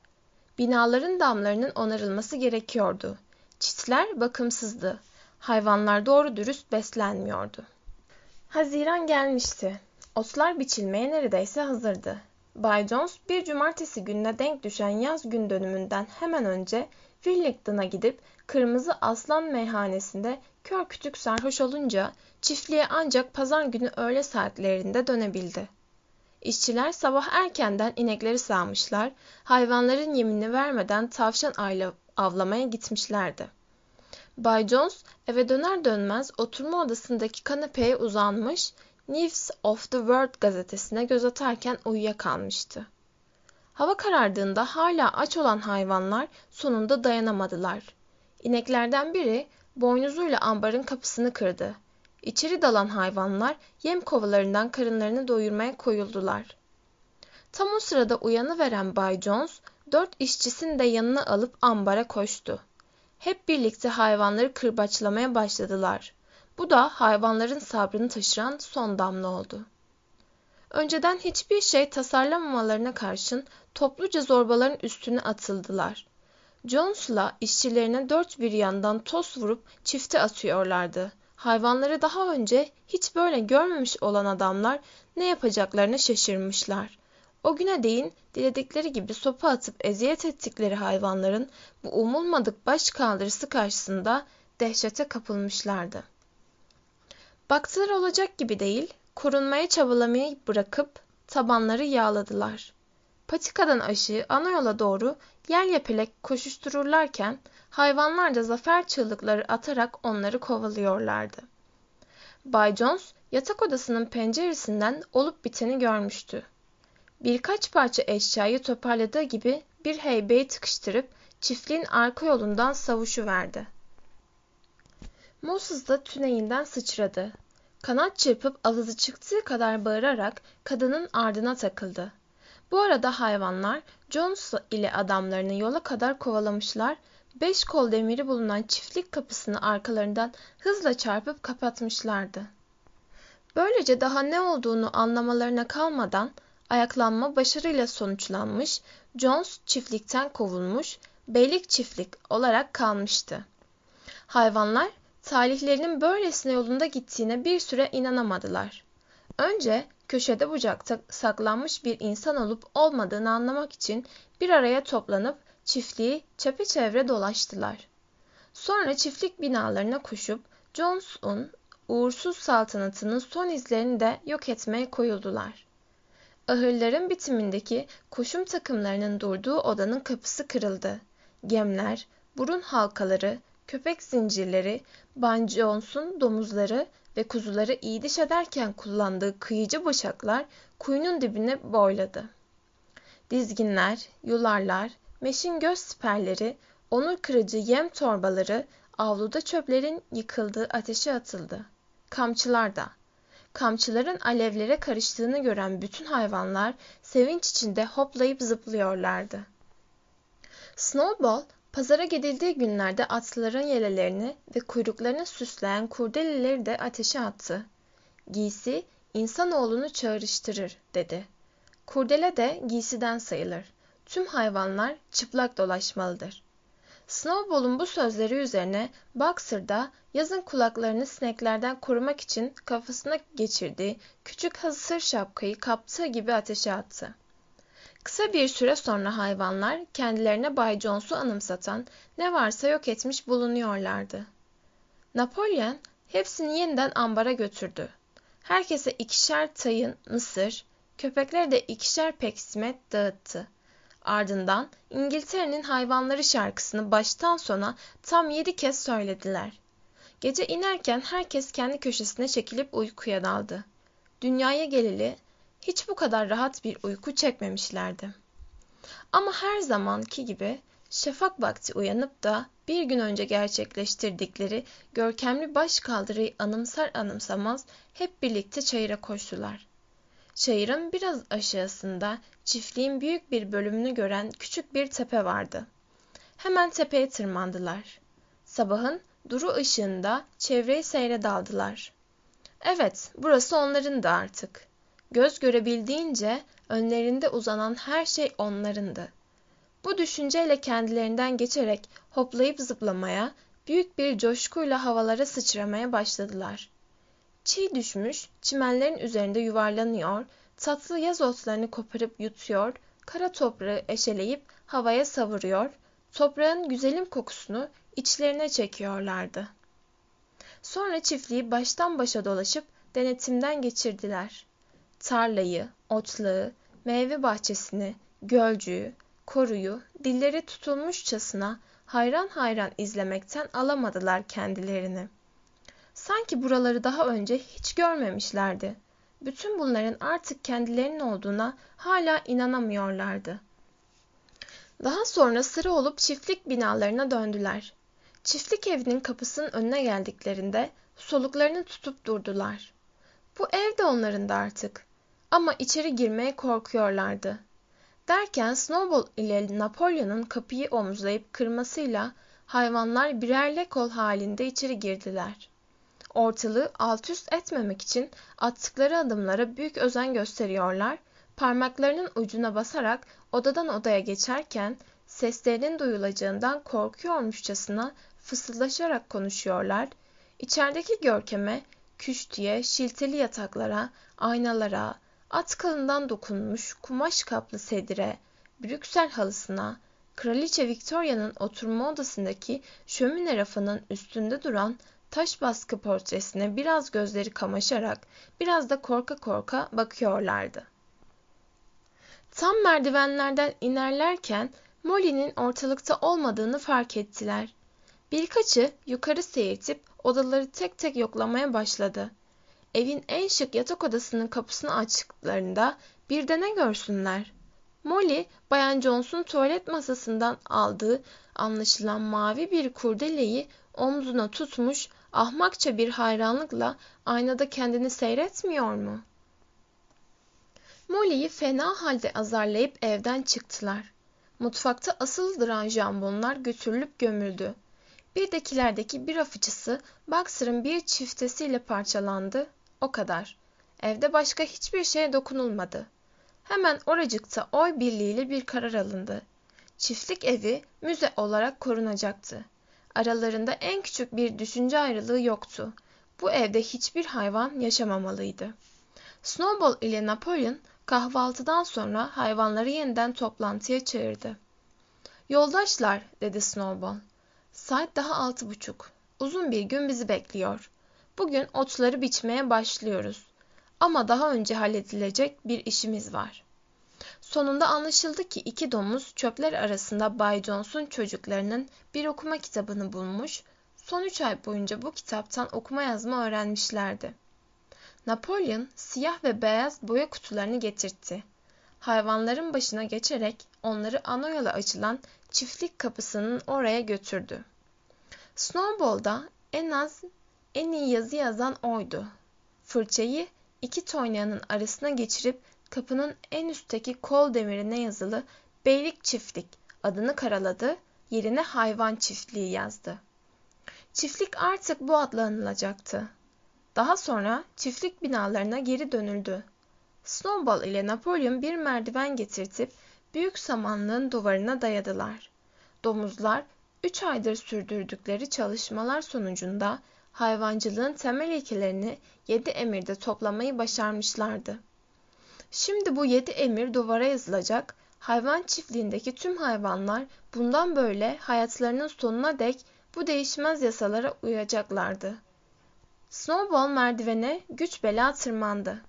Binaların damlarının onarılması gerekiyordu. Çitler bakımsızdı. Hayvanlar doğru dürüst beslenmiyordu. Haziran gelmişti. Otlar biçilmeye neredeyse hazırdı. Bay Jones bir cumartesi gününe denk düşen yaz gün dönümünden hemen önce Willington'a gidip Kırmızı Aslan meyhanesinde kör kütük sarhoş olunca çiftliğe ancak pazar günü öğle saatlerinde dönebildi. İşçiler sabah erkenden inekleri sağmışlar, hayvanların yemini vermeden tavşan ayla avlamaya gitmişlerdi. Bay Jones eve döner dönmez oturma odasındaki kanepeye uzanmış, News of the World gazetesine göz atarken uyuyakalmıştı. Hava karardığında hala aç olan hayvanlar sonunda dayanamadılar. İneklerden biri boynuzuyla ambarın kapısını kırdı. İçeri dalan hayvanlar yem kovalarından karınlarını doyurmaya koyuldular. Tam o sırada uyanıveren Bay Jones dört işçisini de yanına alıp ambara koştu. Hep birlikte hayvanları kırbaçlamaya başladılar. Bu da hayvanların sabrını taşıran son damla oldu. Önceden hiçbir şey tasarlamamalarına karşın topluca zorbaların üstüne atıldılar. Jones'la işçilerine dört bir yandan toz vurup çifte atıyorlardı. Hayvanları daha önce hiç böyle görmemiş olan adamlar ne yapacaklarını şaşırmışlar. O güne değin diledikleri gibi sopa atıp eziyet ettikleri hayvanların bu umulmadık baş kaldırısı karşısında dehşete kapılmışlardı. Baktılar olacak gibi değil, korunmaya çabalamayı bırakıp tabanları yağladılar. Patikadan aşağı ana yola doğru yer yapelek koşuştururlarken hayvanlar da zafer çığlıkları atarak onları kovalıyorlardı. Bay Jones yatak odasının penceresinden olup biteni görmüştü. Birkaç parça eşyayı toparladığı gibi bir heybeyi tıkıştırıp çiftliğin arka yolundan savuşu verdi. Moses da tüneyinden sıçradı. Kanat çırpıp avızı çıktığı kadar bağırarak kadının ardına takıldı. Bu arada hayvanlar Jones ile adamlarını yola kadar kovalamışlar, beş kol demiri bulunan çiftlik kapısını arkalarından hızla çarpıp kapatmışlardı. Böylece daha ne olduğunu anlamalarına kalmadan ayaklanma başarıyla sonuçlanmış, Jones çiftlikten kovulmuş, beylik çiftlik olarak kalmıştı. Hayvanlar talihlerinin böylesine yolunda gittiğine bir süre inanamadılar. Önce köşede bucakta saklanmış bir insan olup olmadığını anlamak için bir araya toplanıp çiftliği çepeçevre dolaştılar. Sonra çiftlik binalarına koşup Jones'un uğursuz saltanatının son izlerini de yok etmeye koyuldular. Ahırların bitimindeki koşum takımlarının durduğu odanın kapısı kırıldı. Gemler, burun halkaları, köpek zincirleri, Ban Jones'un domuzları ve kuzuları iyiliş ederken kullandığı kıyıcı bıçaklar kuyunun dibine boyladı. Dizginler, yularlar, meşin göz siperleri, onur kırıcı yem torbaları, avluda çöplerin yıkıldığı ateşe atıldı. Kamçılar da. Kamçıların alevlere karıştığını gören bütün hayvanlar sevinç içinde hoplayıp zıplıyorlardı. Snowball Pazara gidildiği günlerde atlıların yelelerini ve kuyruklarını süsleyen kurdeleleri de ateşe attı. Giysi insanoğlunu çağrıştırır dedi. Kurdele de giysiden sayılır. Tüm hayvanlar çıplak dolaşmalıdır. Snowball'un bu sözleri üzerine Boxer da yazın kulaklarını sineklerden korumak için kafasına geçirdiği küçük hasır şapkayı kaptığı gibi ateşe attı. Kısa bir süre sonra hayvanlar kendilerine Bay Jones'u anımsatan ne varsa yok etmiş bulunuyorlardı. Napolyon hepsini yeniden ambara götürdü. Herkese ikişer tayın mısır, köpeklere de ikişer peksimet dağıttı. Ardından İngiltere'nin hayvanları şarkısını baştan sona tam yedi kez söylediler. Gece inerken herkes kendi köşesine çekilip uykuya daldı. Dünyaya geleli hiç bu kadar rahat bir uyku çekmemişlerdi. Ama her zamanki gibi şafak vakti uyanıp da bir gün önce gerçekleştirdikleri görkemli baş kaldırıyı anımsar anımsamaz hep birlikte çayıra koştular. Çayırın biraz aşağısında çiftliğin büyük bir bölümünü gören küçük bir tepe vardı. Hemen tepeye tırmandılar. Sabahın duru ışığında çevreyi seyre daldılar. Evet, burası onların da artık. Göz görebildiğince önlerinde uzanan her şey onlarındı. Bu düşünceyle kendilerinden geçerek hoplayıp zıplamaya, büyük bir coşkuyla havalara sıçramaya başladılar. Çiğ düşmüş, çimenlerin üzerinde yuvarlanıyor, tatlı yaz otlarını koparıp yutuyor, kara toprağı eşeleyip havaya savuruyor, toprağın güzelim kokusunu içlerine çekiyorlardı. Sonra çiftliği baştan başa dolaşıp denetimden geçirdiler tarlayı, otlağı, meyve bahçesini, gölcüğü, koruyu dilleri tutulmuşçasına hayran hayran izlemekten alamadılar kendilerini. Sanki buraları daha önce hiç görmemişlerdi. Bütün bunların artık kendilerinin olduğuna hala inanamıyorlardı. Daha sonra sıra olup çiftlik binalarına döndüler. Çiftlik evinin kapısının önüne geldiklerinde soluklarını tutup durdular. Bu ev de onların da artık. Ama içeri girmeye korkuyorlardı. Derken Snowball ile Napolyon'un kapıyı omuzlayıp kırmasıyla hayvanlar birer lekol halinde içeri girdiler. Ortalığı alt üst etmemek için attıkları adımlara büyük özen gösteriyorlar, parmaklarının ucuna basarak odadan odaya geçerken seslerinin duyulacağından korkuyormuşçasına fısıldaşarak konuşuyorlar, İçerideki görkeme, küştiye, şilteli yataklara, aynalara, at kalından dokunmuş kumaş kaplı sedire, Brüksel halısına, Kraliçe Victoria'nın oturma odasındaki şömine rafının üstünde duran taş baskı portresine biraz gözleri kamaşarak, biraz da korka korka bakıyorlardı. Tam merdivenlerden inerlerken Molly'nin ortalıkta olmadığını fark ettiler. Birkaçı yukarı seyirtip odaları tek tek yoklamaya başladı. Evin en şık yatak odasının kapısını açtıklarında bir de ne görsünler? Molly, Bayan Jones'un tuvalet masasından aldığı anlaşılan mavi bir kurdeleyi omzuna tutmuş ahmakça bir hayranlıkla aynada kendini seyretmiyor mu? Molly'yi fena halde azarlayıp evden çıktılar. Mutfakta asıl duran jambonlar götürülüp gömüldü. Bir dekilerdeki bir afıcısı Boxer'ın bir çiftesiyle parçalandı. O kadar. Evde başka hiçbir şeye dokunulmadı. Hemen oracıkta oy birliğiyle bir karar alındı. Çiftlik evi müze olarak korunacaktı. Aralarında en küçük bir düşünce ayrılığı yoktu. Bu evde hiçbir hayvan yaşamamalıydı. Snowball ile Napolyon kahvaltıdan sonra hayvanları yeniden toplantıya çağırdı. Yoldaşlar, dedi Snowball. Saat daha altı buçuk. Uzun bir gün bizi bekliyor. Bugün otları biçmeye başlıyoruz. Ama daha önce halledilecek bir işimiz var. Sonunda anlaşıldı ki iki domuz çöpler arasında Bay Jones'un çocuklarının bir okuma kitabını bulmuş, son üç ay boyunca bu kitaptan okuma yazma öğrenmişlerdi. Napolyon siyah ve beyaz boya kutularını getirtti. Hayvanların başına geçerek onları ana açılan çiftlik kapısının oraya götürdü. Snowball'da en az en iyi yazı yazan oydu. Fırçayı iki toynağının arasına geçirip kapının en üstteki kol demirine yazılı Beylik Çiftlik adını karaladı, yerine hayvan çiftliği yazdı. Çiftlik artık bu adla anılacaktı. Daha sonra çiftlik binalarına geri dönüldü. Snowball ile Napolyon bir merdiven getirtip büyük samanlığın duvarına dayadılar. Domuzlar üç aydır sürdürdükleri çalışmalar sonucunda hayvancılığın temel ilkelerini yedi emirde toplamayı başarmışlardı. Şimdi bu yedi emir duvara yazılacak, hayvan çiftliğindeki tüm hayvanlar bundan böyle hayatlarının sonuna dek bu değişmez yasalara uyacaklardı. Snowball merdivene güç bela tırmandı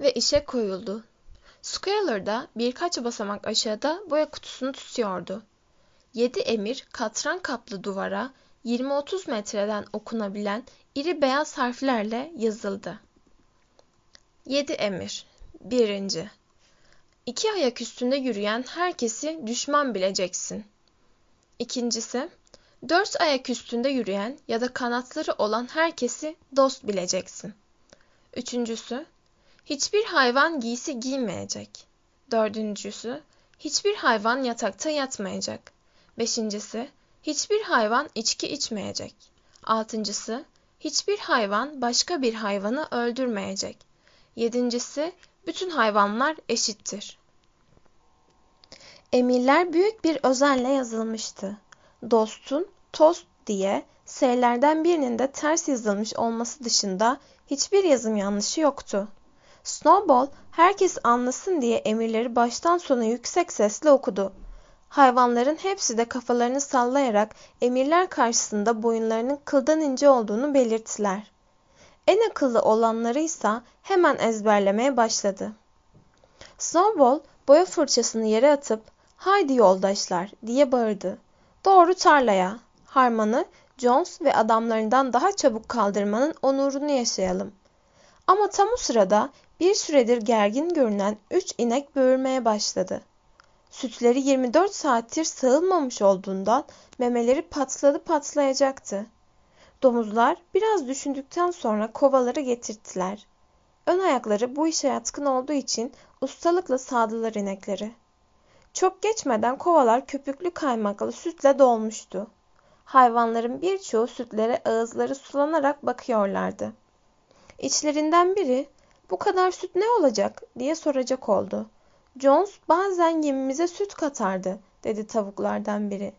ve işe koyuldu. Squealer da birkaç basamak aşağıda boya kutusunu tutuyordu. Yedi emir katran kaplı duvara 20-30 metreden okunabilen iri beyaz harflerle yazıldı. Yedi emir 1. İki ayak üstünde yürüyen herkesi düşman bileceksin. İkincisi, dört ayak üstünde yürüyen ya da kanatları olan herkesi dost bileceksin. Üçüncüsü, hiçbir hayvan giysi giymeyecek. Dördüncüsü, hiçbir hayvan yatakta yatmayacak. Beşincisi, hiçbir hayvan içki içmeyecek. Altıncısı, hiçbir hayvan başka bir hayvanı öldürmeyecek. Yedincisi, bütün hayvanlar eşittir. Emirler büyük bir özenle yazılmıştı. Dostun tost diye S'lerden birinin de ters yazılmış olması dışında hiçbir yazım yanlışı yoktu. Snowball herkes anlasın diye emirleri baştan sona yüksek sesle okudu. Hayvanların hepsi de kafalarını sallayarak emirler karşısında boyunlarının kıldan ince olduğunu belirttiler. En akıllı olanları ise hemen ezberlemeye başladı. Snowball boya fırçasını yere atıp haydi yoldaşlar diye bağırdı. Doğru tarlaya. Harman'ı Jones ve adamlarından daha çabuk kaldırmanın onurunu yaşayalım. Ama tam o sırada bir süredir gergin görünen üç inek böğürmeye başladı. Sütleri 24 saattir sağılmamış olduğundan memeleri patladı patlayacaktı. Domuzlar biraz düşündükten sonra kovaları getirttiler. Ön ayakları bu işe yatkın olduğu için ustalıkla sağdılar inekleri. Çok geçmeden kovalar köpüklü kaymaklı sütle dolmuştu. Hayvanların birçoğu sütlere ağızları sulanarak bakıyorlardı. İçlerinden biri bu kadar süt ne olacak diye soracak oldu. Jones bazen yemimize süt katardı dedi tavuklardan biri.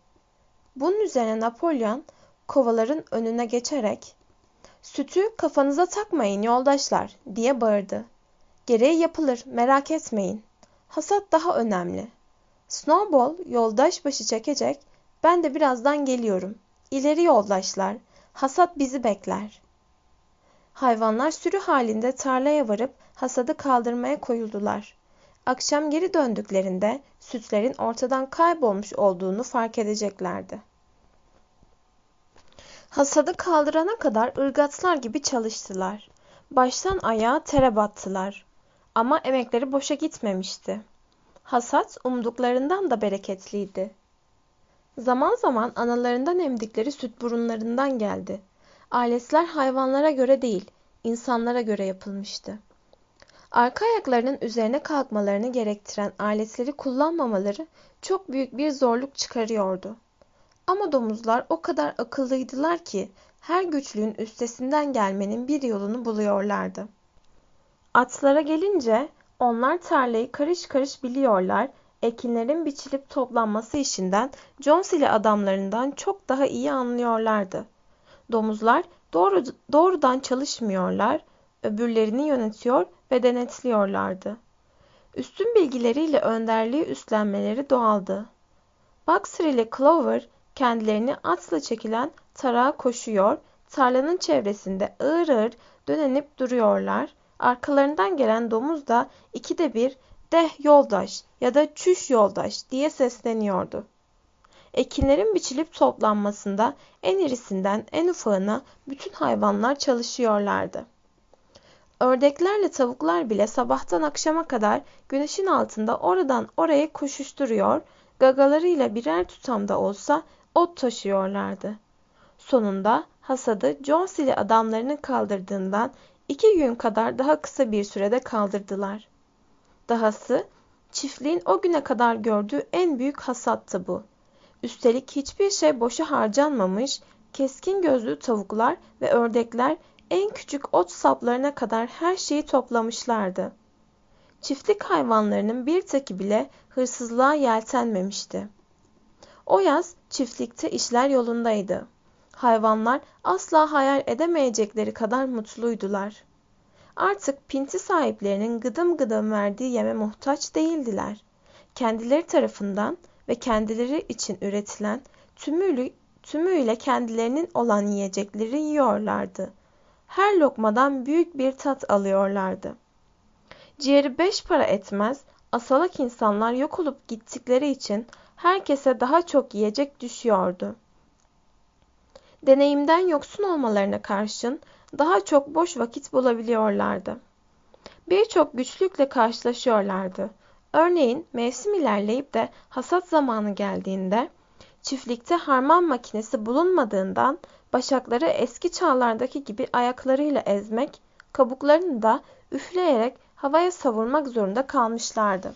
Bunun üzerine Napolyon kovaların önüne geçerek sütü kafanıza takmayın yoldaşlar diye bağırdı. Gereği yapılır merak etmeyin. Hasat daha önemli. Snowball yoldaş başı çekecek ben de birazdan geliyorum. İleri yoldaşlar hasat bizi bekler. Hayvanlar sürü halinde tarlaya varıp hasadı kaldırmaya koyuldular. Akşam geri döndüklerinde sütlerin ortadan kaybolmuş olduğunu fark edeceklerdi. Hasadı kaldırana kadar ırgatlar gibi çalıştılar. Baştan ayağa tere battılar. Ama emekleri boşa gitmemişti. Hasat umduklarından da bereketliydi. Zaman zaman analarından emdikleri süt burunlarından geldi. Aletler hayvanlara göre değil, insanlara göre yapılmıştı. Arka ayaklarının üzerine kalkmalarını gerektiren aletleri kullanmamaları çok büyük bir zorluk çıkarıyordu. Ama domuzlar o kadar akıllıydılar ki her güçlüğün üstesinden gelmenin bir yolunu buluyorlardı. Atlara gelince onlar tarlayı karış karış biliyorlar, ekinlerin biçilip toplanması işinden Jones ile adamlarından çok daha iyi anlıyorlardı. Domuzlar doğru, doğrudan çalışmıyorlar, öbürlerini yönetiyor ve denetliyorlardı. Üstün bilgileriyle önderliği üstlenmeleri doğaldı. Boxer ile Clover kendilerini atla çekilen tarağa koşuyor, tarlanın çevresinde ağır ağır dönenip duruyorlar. Arkalarından gelen domuz da ikide bir deh yoldaş ya da çüş yoldaş diye sesleniyordu. Ekinlerin biçilip toplanmasında en irisinden en ufağına bütün hayvanlar çalışıyorlardı. Ördeklerle tavuklar bile sabahtan akşama kadar güneşin altında oradan oraya koşuşturuyor, gagalarıyla birer tutamda olsa ot taşıyorlardı. Sonunda hasadı Jones ile adamlarının kaldırdığından iki gün kadar daha kısa bir sürede kaldırdılar. Dahası çiftliğin o güne kadar gördüğü en büyük hasattı bu. Üstelik hiçbir şey boşa harcanmamış, keskin gözlü tavuklar ve ördekler en küçük ot saplarına kadar her şeyi toplamışlardı. Çiftlik hayvanlarının bir teki bile hırsızlığa yeltenmemişti. O yaz çiftlikte işler yolundaydı. Hayvanlar asla hayal edemeyecekleri kadar mutluydular. Artık pinti sahiplerinin gıdım gıdım verdiği yeme muhtaç değildiler. Kendileri tarafından ve kendileri için üretilen tümüyle, tümüyle kendilerinin olan yiyecekleri yiyorlardı. Her lokmadan büyük bir tat alıyorlardı. Ciğeri beş para etmez, asalak insanlar yok olup gittikleri için herkese daha çok yiyecek düşüyordu. Deneyimden yoksun olmalarına karşın daha çok boş vakit bulabiliyorlardı. Birçok güçlükle karşılaşıyorlardı. Örneğin mevsim ilerleyip de hasat zamanı geldiğinde çiftlikte harman makinesi bulunmadığından başakları eski çağlardaki gibi ayaklarıyla ezmek, kabuklarını da üfleyerek havaya savurmak zorunda kalmışlardı.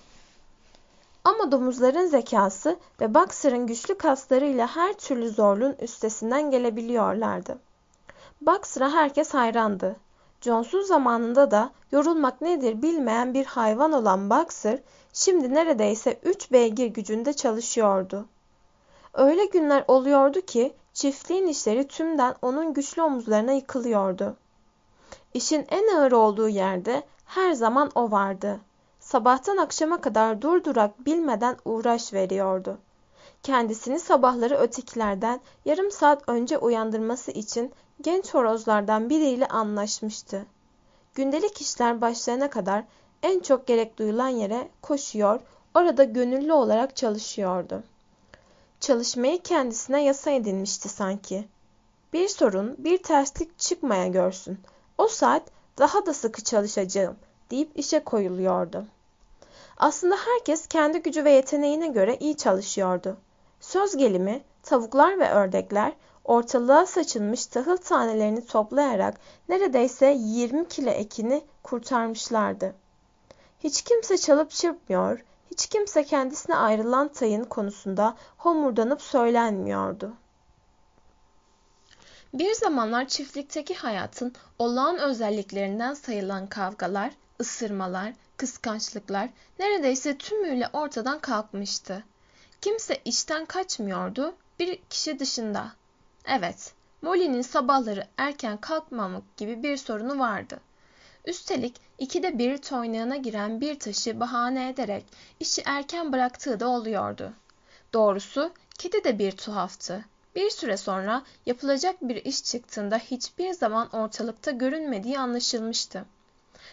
Ama domuzların zekası ve Boxer'ın güçlü kaslarıyla her türlü zorluğun üstesinden gelebiliyorlardı. Boxer'a herkes hayrandı. Jones'un zamanında da yorulmak nedir bilmeyen bir hayvan olan Boxer, şimdi neredeyse 3 beygir gücünde çalışıyordu. Öyle günler oluyordu ki çiftliğin işleri tümden onun güçlü omuzlarına yıkılıyordu. İşin en ağır olduğu yerde her zaman o vardı. Sabahtan akşama kadar durdurak bilmeden uğraş veriyordu. Kendisini sabahları ötekilerden yarım saat önce uyandırması için genç horozlardan biriyle anlaşmıştı. Gündelik işler başlayana kadar en çok gerek duyulan yere koşuyor, orada gönüllü olarak çalışıyordu. Çalışmayı kendisine yasa edinmişti sanki. Bir sorun, bir terslik çıkmaya görsün. O saat daha da sıkı çalışacağım deyip işe koyuluyordu. Aslında herkes kendi gücü ve yeteneğine göre iyi çalışıyordu. Söz gelimi, tavuklar ve ördekler ortalığa saçılmış tahıl tanelerini toplayarak neredeyse 20 kilo ekini kurtarmışlardı. Hiç kimse çalıp çırpmıyor, hiç kimse kendisine ayrılan tayın konusunda homurdanıp söylenmiyordu. Bir zamanlar çiftlikteki hayatın olağan özelliklerinden sayılan kavgalar, ısırmalar, kıskançlıklar neredeyse tümüyle ortadan kalkmıştı. Kimse işten kaçmıyordu, bir kişi dışında. Evet, Molly'nin sabahları erken kalkmamak gibi bir sorunu vardı. Üstelik ikide bir toynağına giren bir taşı bahane ederek işi erken bıraktığı da oluyordu. Doğrusu kedi de bir tuhaftı. Bir süre sonra yapılacak bir iş çıktığında hiçbir zaman ortalıkta görünmediği anlaşılmıştı.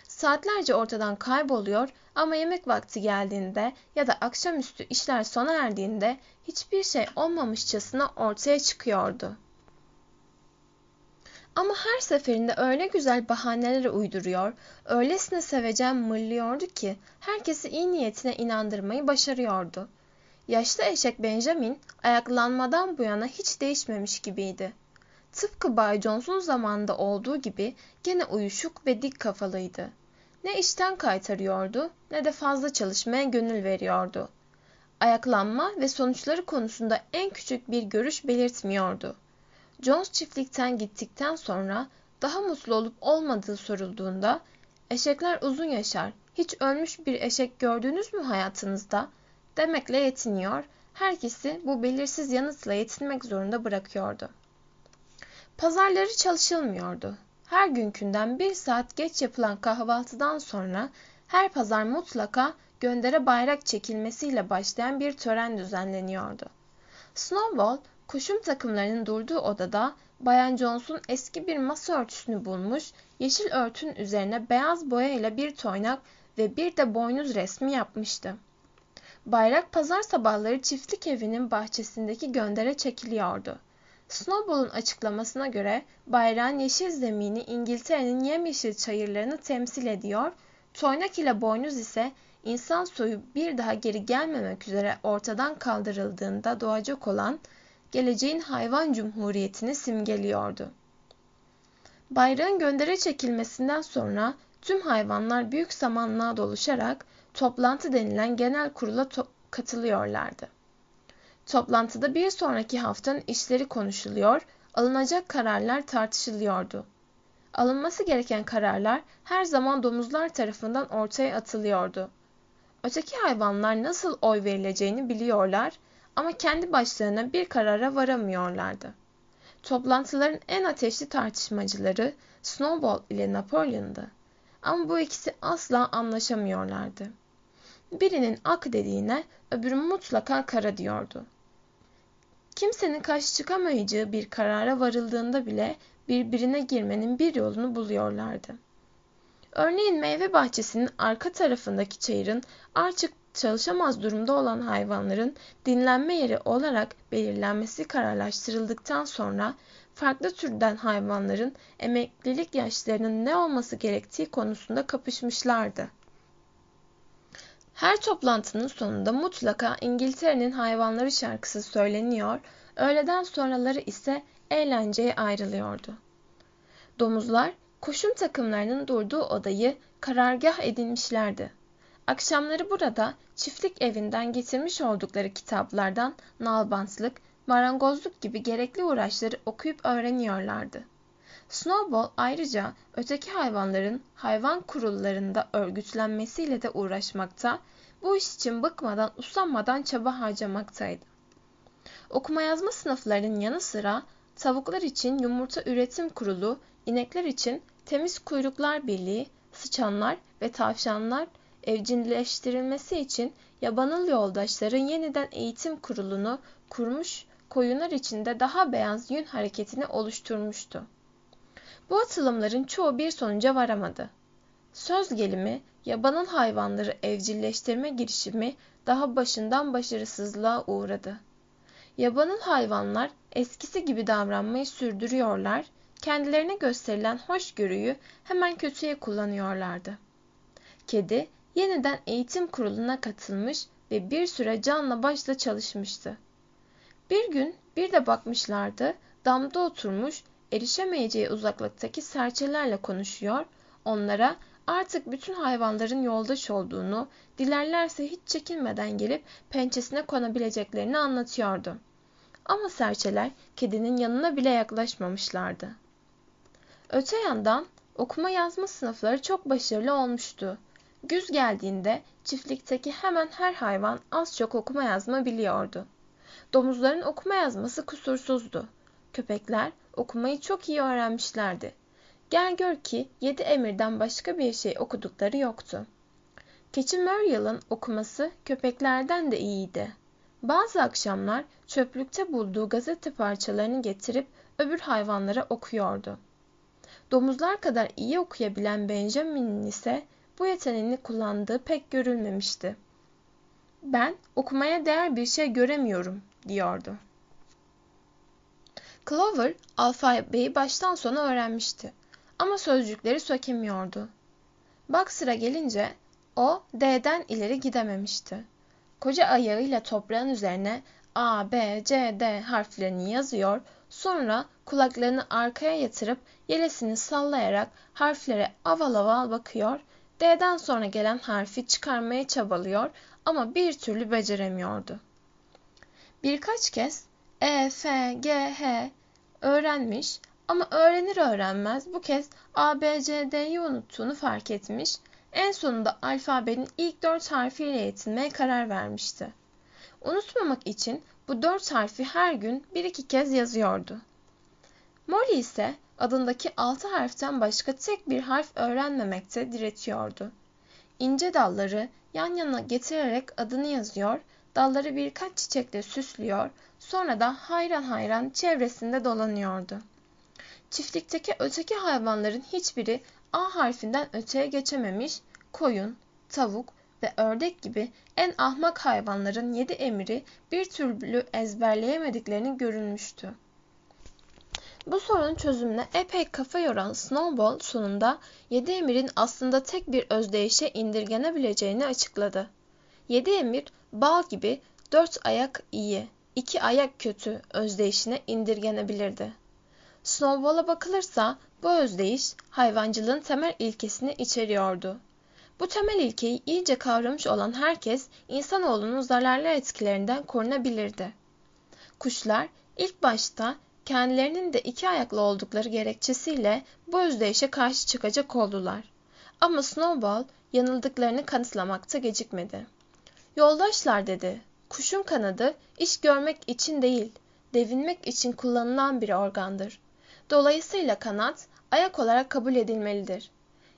Saatlerce ortadan kayboluyor ama yemek vakti geldiğinde ya da akşamüstü işler sona erdiğinde hiçbir şey olmamışçasına ortaya çıkıyordu. Ama her seferinde öyle güzel bahaneler uyduruyor, öylesine sevecen mırlıyordu ki herkesi iyi niyetine inandırmayı başarıyordu. Yaşlı eşek Benjamin ayaklanmadan bu yana hiç değişmemiş gibiydi. Tıpkı Bay Jones'un zamanında olduğu gibi gene uyuşuk ve dik kafalıydı. Ne işten kaytarıyordu ne de fazla çalışmaya gönül veriyordu. Ayaklanma ve sonuçları konusunda en küçük bir görüş belirtmiyordu. Jones çiftlikten gittikten sonra daha mutlu olup olmadığı sorulduğunda eşekler uzun yaşar, hiç ölmüş bir eşek gördünüz mü hayatınızda demekle yetiniyor, herkesi bu belirsiz yanıtla yetinmek zorunda bırakıyordu. Pazarları çalışılmıyordu. Her günkünden bir saat geç yapılan kahvaltıdan sonra her pazar mutlaka göndere bayrak çekilmesiyle başlayan bir tören düzenleniyordu. Snowball Koşum takımlarının durduğu odada Bayan Jones'un eski bir masa örtüsünü bulmuş, yeşil örtünün üzerine beyaz boya ile bir toynak ve bir de boynuz resmi yapmıştı. Bayrak pazar sabahları çiftlik evinin bahçesindeki göndere çekiliyordu. Snowball'un açıklamasına göre bayrağın yeşil zemini İngiltere'nin yemyeşil çayırlarını temsil ediyor, toynak ile boynuz ise insan soyu bir daha geri gelmemek üzere ortadan kaldırıldığında doğacak olan geleceğin hayvan cumhuriyetini simgeliyordu. Bayrağın göndere çekilmesinden sonra tüm hayvanlar büyük samanlığa doluşarak toplantı denilen genel kurula to katılıyorlardı. Toplantıda bir sonraki haftanın işleri konuşuluyor, alınacak kararlar tartışılıyordu. Alınması gereken kararlar her zaman domuzlar tarafından ortaya atılıyordu. Öteki hayvanlar nasıl oy verileceğini biliyorlar ama kendi başlarına bir karara varamıyorlardı. Toplantıların en ateşli tartışmacıları Snowball ile Napoleon'dı. Ama bu ikisi asla anlaşamıyorlardı. Birinin ak dediğine öbürü mutlaka kara diyordu. Kimsenin karşı çıkamayacağı bir karara varıldığında bile birbirine girmenin bir yolunu buluyorlardı. Örneğin meyve bahçesinin arka tarafındaki çayırın artık çalışamaz durumda olan hayvanların dinlenme yeri olarak belirlenmesi kararlaştırıldıktan sonra farklı türden hayvanların emeklilik yaşlarının ne olması gerektiği konusunda kapışmışlardı. Her toplantının sonunda mutlaka İngiltere'nin hayvanları şarkısı söyleniyor, öğleden sonraları ise eğlenceye ayrılıyordu. Domuzlar koşum takımlarının durduğu odayı karargah edinmişlerdi. Akşamları burada çiftlik evinden getirmiş oldukları kitaplardan nalbantlık, marangozluk gibi gerekli uğraşları okuyup öğreniyorlardı. Snowball ayrıca öteki hayvanların hayvan kurullarında örgütlenmesiyle de uğraşmakta, bu iş için bıkmadan usanmadan çaba harcamaktaydı. Okuma yazma sınıflarının yanı sıra tavuklar için yumurta üretim kurulu, inekler için temiz kuyruklar birliği, sıçanlar ve tavşanlar evcilleştirilmesi için yabanıl yoldaşların yeniden eğitim kurulunu kurmuş koyunlar içinde daha beyaz yün hareketini oluşturmuştu. Bu atılımların çoğu bir sonuca varamadı. Söz gelimi, yabanıl hayvanları evcilleştirme girişimi daha başından başarısızlığa uğradı. Yabanıl hayvanlar eskisi gibi davranmayı sürdürüyorlar, kendilerine gösterilen hoşgörüyü hemen kötüye kullanıyorlardı. Kedi yeniden eğitim kuruluna katılmış ve bir süre canla başla çalışmıştı. Bir gün bir de bakmışlardı, damda oturmuş, erişemeyeceği uzaklıktaki serçelerle konuşuyor, onlara artık bütün hayvanların yoldaş olduğunu, dilerlerse hiç çekinmeden gelip pençesine konabileceklerini anlatıyordu. Ama serçeler kedinin yanına bile yaklaşmamışlardı. Öte yandan okuma yazma sınıfları çok başarılı olmuştu. Güz geldiğinde çiftlikteki hemen her hayvan az çok okuma yazma biliyordu. Domuzların okuma yazması kusursuzdu. Köpekler okumayı çok iyi öğrenmişlerdi. Gel gör ki yedi emirden başka bir şey okudukları yoktu. Keçi Muriel'ın okuması köpeklerden de iyiydi. Bazı akşamlar çöplükte bulduğu gazete parçalarını getirip öbür hayvanlara okuyordu. Domuzlar kadar iyi okuyabilen Benjamin'in ise bu yeteneğini kullandığı pek görülmemişti. Ben okumaya değer bir şey göremiyorum, diyordu. Clover alfabeyi baştan sona öğrenmişti ama sözcükleri sökemiyordu. Bak sıra gelince o D'den ileri gidememişti. Koca ayağıyla toprağın üzerine A, B, C, D harflerini yazıyor, sonra kulaklarını arkaya yatırıp yelesini sallayarak harflere aval aval bakıyor, D'den sonra gelen harfi çıkarmaya çabalıyor ama bir türlü beceremiyordu. Birkaç kez E, F, G, H öğrenmiş ama öğrenir öğrenmez bu kez A, B, C, D'yi unuttuğunu fark etmiş, en sonunda alfabenin ilk dört harfiyle yetinmeye karar vermişti. Unutmamak için bu dört harfi her gün bir iki kez yazıyordu. Molly ise adındaki altı harften başka tek bir harf öğrenmemekte diretiyordu. İnce dalları yan yana getirerek adını yazıyor, dalları birkaç çiçekle süslüyor, sonra da hayran hayran çevresinde dolanıyordu. Çiftlikteki öteki hayvanların hiçbiri A harfinden öteye geçememiş, koyun, tavuk ve ördek gibi en ahmak hayvanların yedi emri bir türlü ezberleyemediklerini görülmüştü. Bu sorunun çözümüne epey kafa yoran Snowball sonunda yedi emirin aslında tek bir özdeyişe indirgenebileceğini açıkladı. Yedi emir bal gibi dört ayak iyi, iki ayak kötü özdeyişine indirgenebilirdi. Snowball'a bakılırsa bu özdeyiş hayvancılığın temel ilkesini içeriyordu. Bu temel ilkeyi iyice kavramış olan herkes insanoğlunun zararlı etkilerinden korunabilirdi. Kuşlar ilk başta kendilerinin de iki ayaklı oldukları gerekçesiyle bu özdeyişe karşı çıkacak oldular. Ama Snowball yanıldıklarını kanıtlamakta gecikmedi. Yoldaşlar dedi, kuşun kanadı iş görmek için değil, devinmek için kullanılan bir organdır. Dolayısıyla kanat ayak olarak kabul edilmelidir.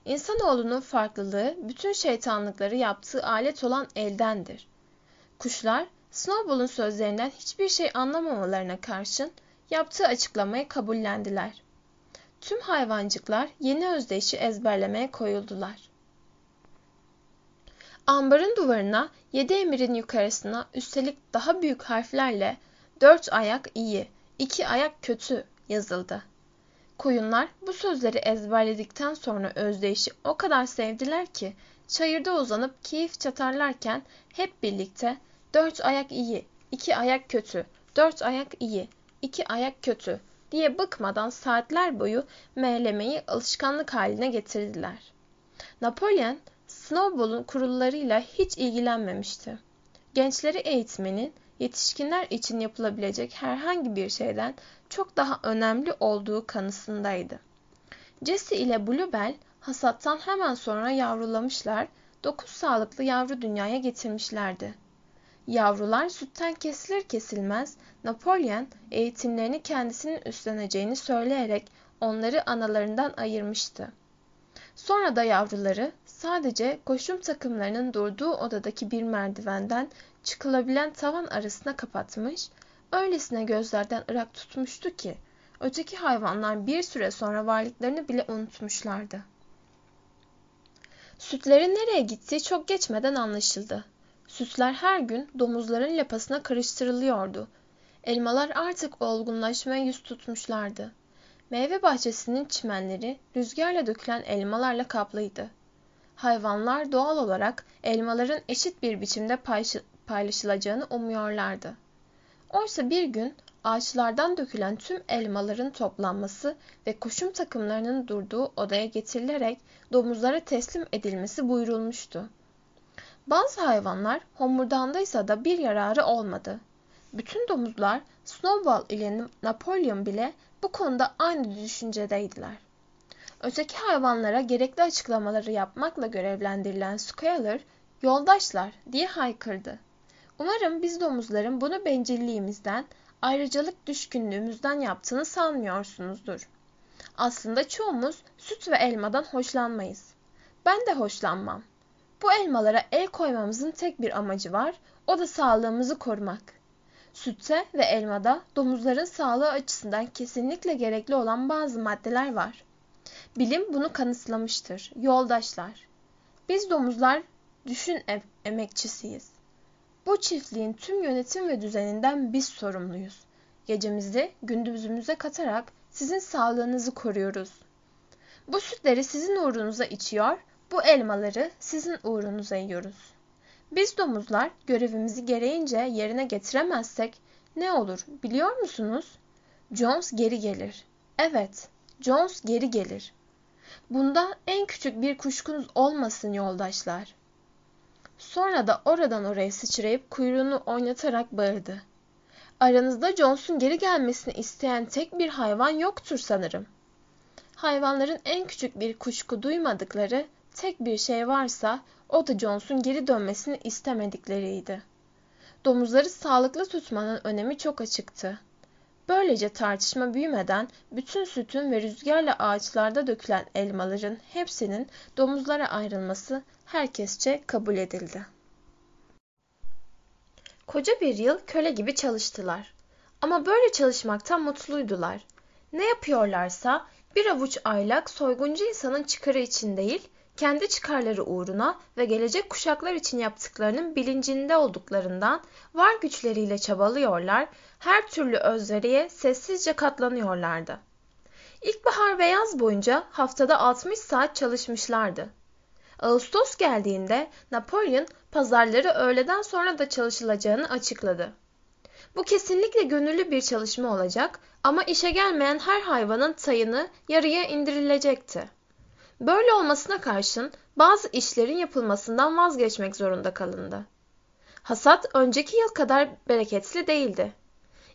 İnsanoğlunun farklılığı bütün şeytanlıkları yaptığı alet olan eldendir. Kuşlar Snowball'un sözlerinden hiçbir şey anlamamalarına karşın yaptığı açıklamayı kabullendiler. Tüm hayvancıklar yeni özdeyişi ezberlemeye koyuldular. Ambarın duvarına yedi emirin yukarısına üstelik daha büyük harflerle dört ayak iyi, iki ayak kötü yazıldı. Koyunlar bu sözleri ezberledikten sonra özdeyişi o kadar sevdiler ki çayırda uzanıp keyif çatarlarken hep birlikte dört ayak iyi, iki ayak kötü, dört ayak iyi, iki ayak kötü diye bıkmadan saatler boyu meylemeyi alışkanlık haline getirdiler. Napolyon, Snowball'un kurullarıyla hiç ilgilenmemişti. Gençleri eğitmenin yetişkinler için yapılabilecek herhangi bir şeyden çok daha önemli olduğu kanısındaydı. Jesse ile Bluebell hasattan hemen sonra yavrulamışlar, dokuz sağlıklı yavru dünyaya getirmişlerdi. Yavrular sütten kesilir kesilmez Napolyon eğitimlerini kendisinin üstleneceğini söyleyerek onları analarından ayırmıştı. Sonra da yavruları sadece koşum takımlarının durduğu odadaki bir merdivenden çıkılabilen tavan arasına kapatmış, öylesine gözlerden ırak tutmuştu ki öteki hayvanlar bir süre sonra varlıklarını bile unutmuşlardı. Sütlerin nereye gittiği çok geçmeden anlaşıldı. Sütler her gün domuzların lapasına karıştırılıyordu. Elmalar artık olgunlaşmaya yüz tutmuşlardı. Meyve bahçesinin çimenleri rüzgarla dökülen elmalarla kaplıydı. Hayvanlar doğal olarak elmaların eşit bir biçimde paylaşılacağını umuyorlardı. Oysa bir gün ağaçlardan dökülen tüm elmaların toplanması ve koşum takımlarının durduğu odaya getirilerek domuzlara teslim edilmesi buyurulmuştu. Bazı hayvanlar homurdandıysa da bir yararı olmadı. Bütün domuzlar Snowball ile Napolyon bile bu konuda aynı düşüncedeydiler. Öteki hayvanlara gerekli açıklamaları yapmakla görevlendirilen Squealer, yoldaşlar diye haykırdı. Umarım biz domuzların bunu bencilliğimizden, ayrıcalık düşkünlüğümüzden yaptığını sanmıyorsunuzdur. Aslında çoğumuz süt ve elmadan hoşlanmayız. Ben de hoşlanmam. Bu elmalara el koymamızın tek bir amacı var, o da sağlığımızı korumak. Sütte ve elmada domuzların sağlığı açısından kesinlikle gerekli olan bazı maddeler var. Bilim bunu kanıtlamıştır. Yoldaşlar. Biz domuzlar düşün emekçisiyiz. Bu çiftliğin tüm yönetim ve düzeninden biz sorumluyuz. Gecemizi gündüzümüze katarak sizin sağlığınızı koruyoruz. Bu sütleri sizin uğrunuza içiyor, bu elmaları sizin uğrunuza yiyoruz. Biz domuzlar görevimizi gereğince yerine getiremezsek ne olur biliyor musunuz? Jones geri gelir. Evet, Jones geri gelir. Bunda en küçük bir kuşkunuz olmasın yoldaşlar. Sonra da oradan oraya sıçrayıp kuyruğunu oynatarak bağırdı. Aranızda Jones'un geri gelmesini isteyen tek bir hayvan yoktur sanırım. Hayvanların en küçük bir kuşku duymadıkları tek bir şey varsa o da Jones'un geri dönmesini istemedikleriydi. Domuzları sağlıklı tutmanın önemi çok açıktı. Böylece tartışma büyümeden bütün sütün ve rüzgarla ağaçlarda dökülen elmaların hepsinin domuzlara ayrılması herkesçe kabul edildi. Koca bir yıl köle gibi çalıştılar. Ama böyle çalışmaktan mutluydular. Ne yapıyorlarsa bir avuç aylak soyguncu insanın çıkarı için değil, kendi çıkarları uğruna ve gelecek kuşaklar için yaptıklarının bilincinde olduklarından var güçleriyle çabalıyorlar, her türlü özveriye sessizce katlanıyorlardı. İlkbahar ve yaz boyunca haftada 60 saat çalışmışlardı. Ağustos geldiğinde Napolyon pazarları öğleden sonra da çalışılacağını açıkladı. Bu kesinlikle gönüllü bir çalışma olacak ama işe gelmeyen her hayvanın sayını yarıya indirilecekti. Böyle olmasına karşın bazı işlerin yapılmasından vazgeçmek zorunda kalındı. Hasat önceki yıl kadar bereketli değildi.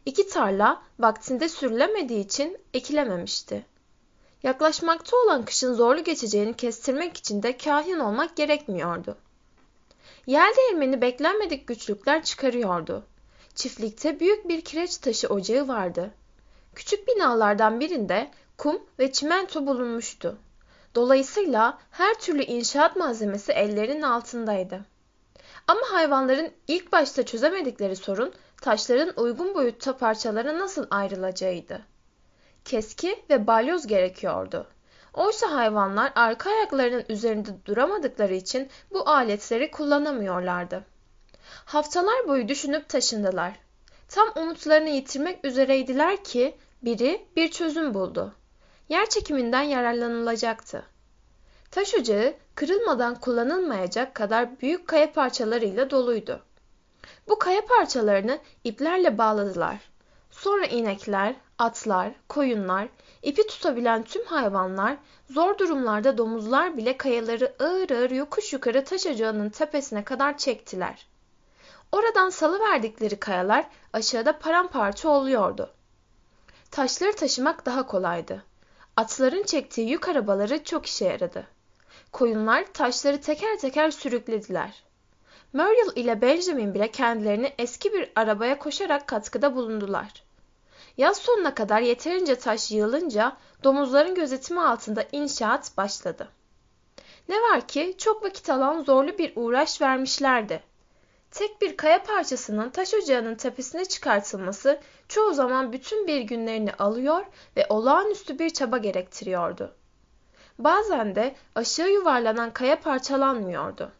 İki tarla vaktinde sürülemediği için ekilememişti. Yaklaşmakta olan kışın zorlu geçeceğini kestirmek için de kahin olmak gerekmiyordu. Yel değirmeni beklenmedik güçlükler çıkarıyordu. Çiftlikte büyük bir kireç taşı ocağı vardı. Küçük binalardan birinde kum ve çimento bulunmuştu. Dolayısıyla her türlü inşaat malzemesi ellerinin altındaydı. Ama hayvanların ilk başta çözemedikleri sorun taşların uygun boyutta parçalara nasıl ayrılacağıydı. Keski ve balyoz gerekiyordu. Oysa hayvanlar arka ayaklarının üzerinde duramadıkları için bu aletleri kullanamıyorlardı. Haftalar boyu düşünüp taşındılar. Tam umutlarını yitirmek üzereydiler ki biri bir çözüm buldu yer çekiminden yararlanılacaktı. Taş ocağı kırılmadan kullanılmayacak kadar büyük kaya parçalarıyla doluydu. Bu kaya parçalarını iplerle bağladılar. Sonra inekler, atlar, koyunlar, ipi tutabilen tüm hayvanlar, zor durumlarda domuzlar bile kayaları ağır ağır yokuş yukarı taş ocağının tepesine kadar çektiler. Oradan salıverdikleri kayalar aşağıda paramparça oluyordu. Taşları taşımak daha kolaydı. Atların çektiği yük arabaları çok işe yaradı. Koyunlar taşları teker teker sürüklediler. Muriel ile Benjamin bile kendilerini eski bir arabaya koşarak katkıda bulundular. Yaz sonuna kadar yeterince taş yığılınca domuzların gözetimi altında inşaat başladı. Ne var ki çok vakit alan zorlu bir uğraş vermişlerdi. Tek bir kaya parçasının taş ocağının tepesine çıkartılması çoğu zaman bütün bir günlerini alıyor ve olağanüstü bir çaba gerektiriyordu. Bazen de aşağı yuvarlanan kaya parçalanmıyordu.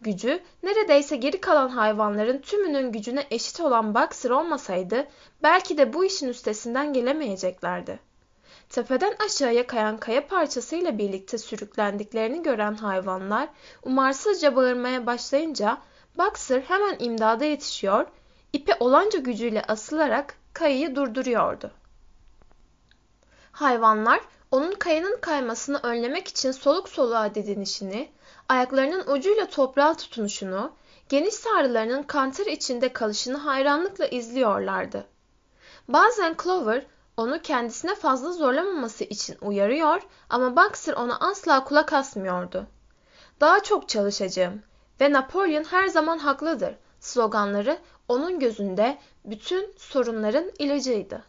gücü neredeyse geri kalan hayvanların tümünün gücüne eşit olan Boxer olmasaydı belki de bu işin üstesinden gelemeyeceklerdi. Tepeden aşağıya kayan kaya parçasıyla birlikte sürüklendiklerini gören hayvanlar umarsızca bağırmaya başlayınca Boxer hemen imdada yetişiyor, ipe olanca gücüyle asılarak kayayı durduruyordu. Hayvanlar onun kayanın kaymasını önlemek için soluk soluğa didinişini, ayaklarının ucuyla toprağa tutunuşunu, geniş sarılarının kantar içinde kalışını hayranlıkla izliyorlardı. Bazen Clover onu kendisine fazla zorlamaması için uyarıyor ama Boxer ona asla kulak asmıyordu. Daha çok çalışacağım ve Napolyon her zaman haklıdır sloganları onun gözünde bütün sorunların ilacıydı.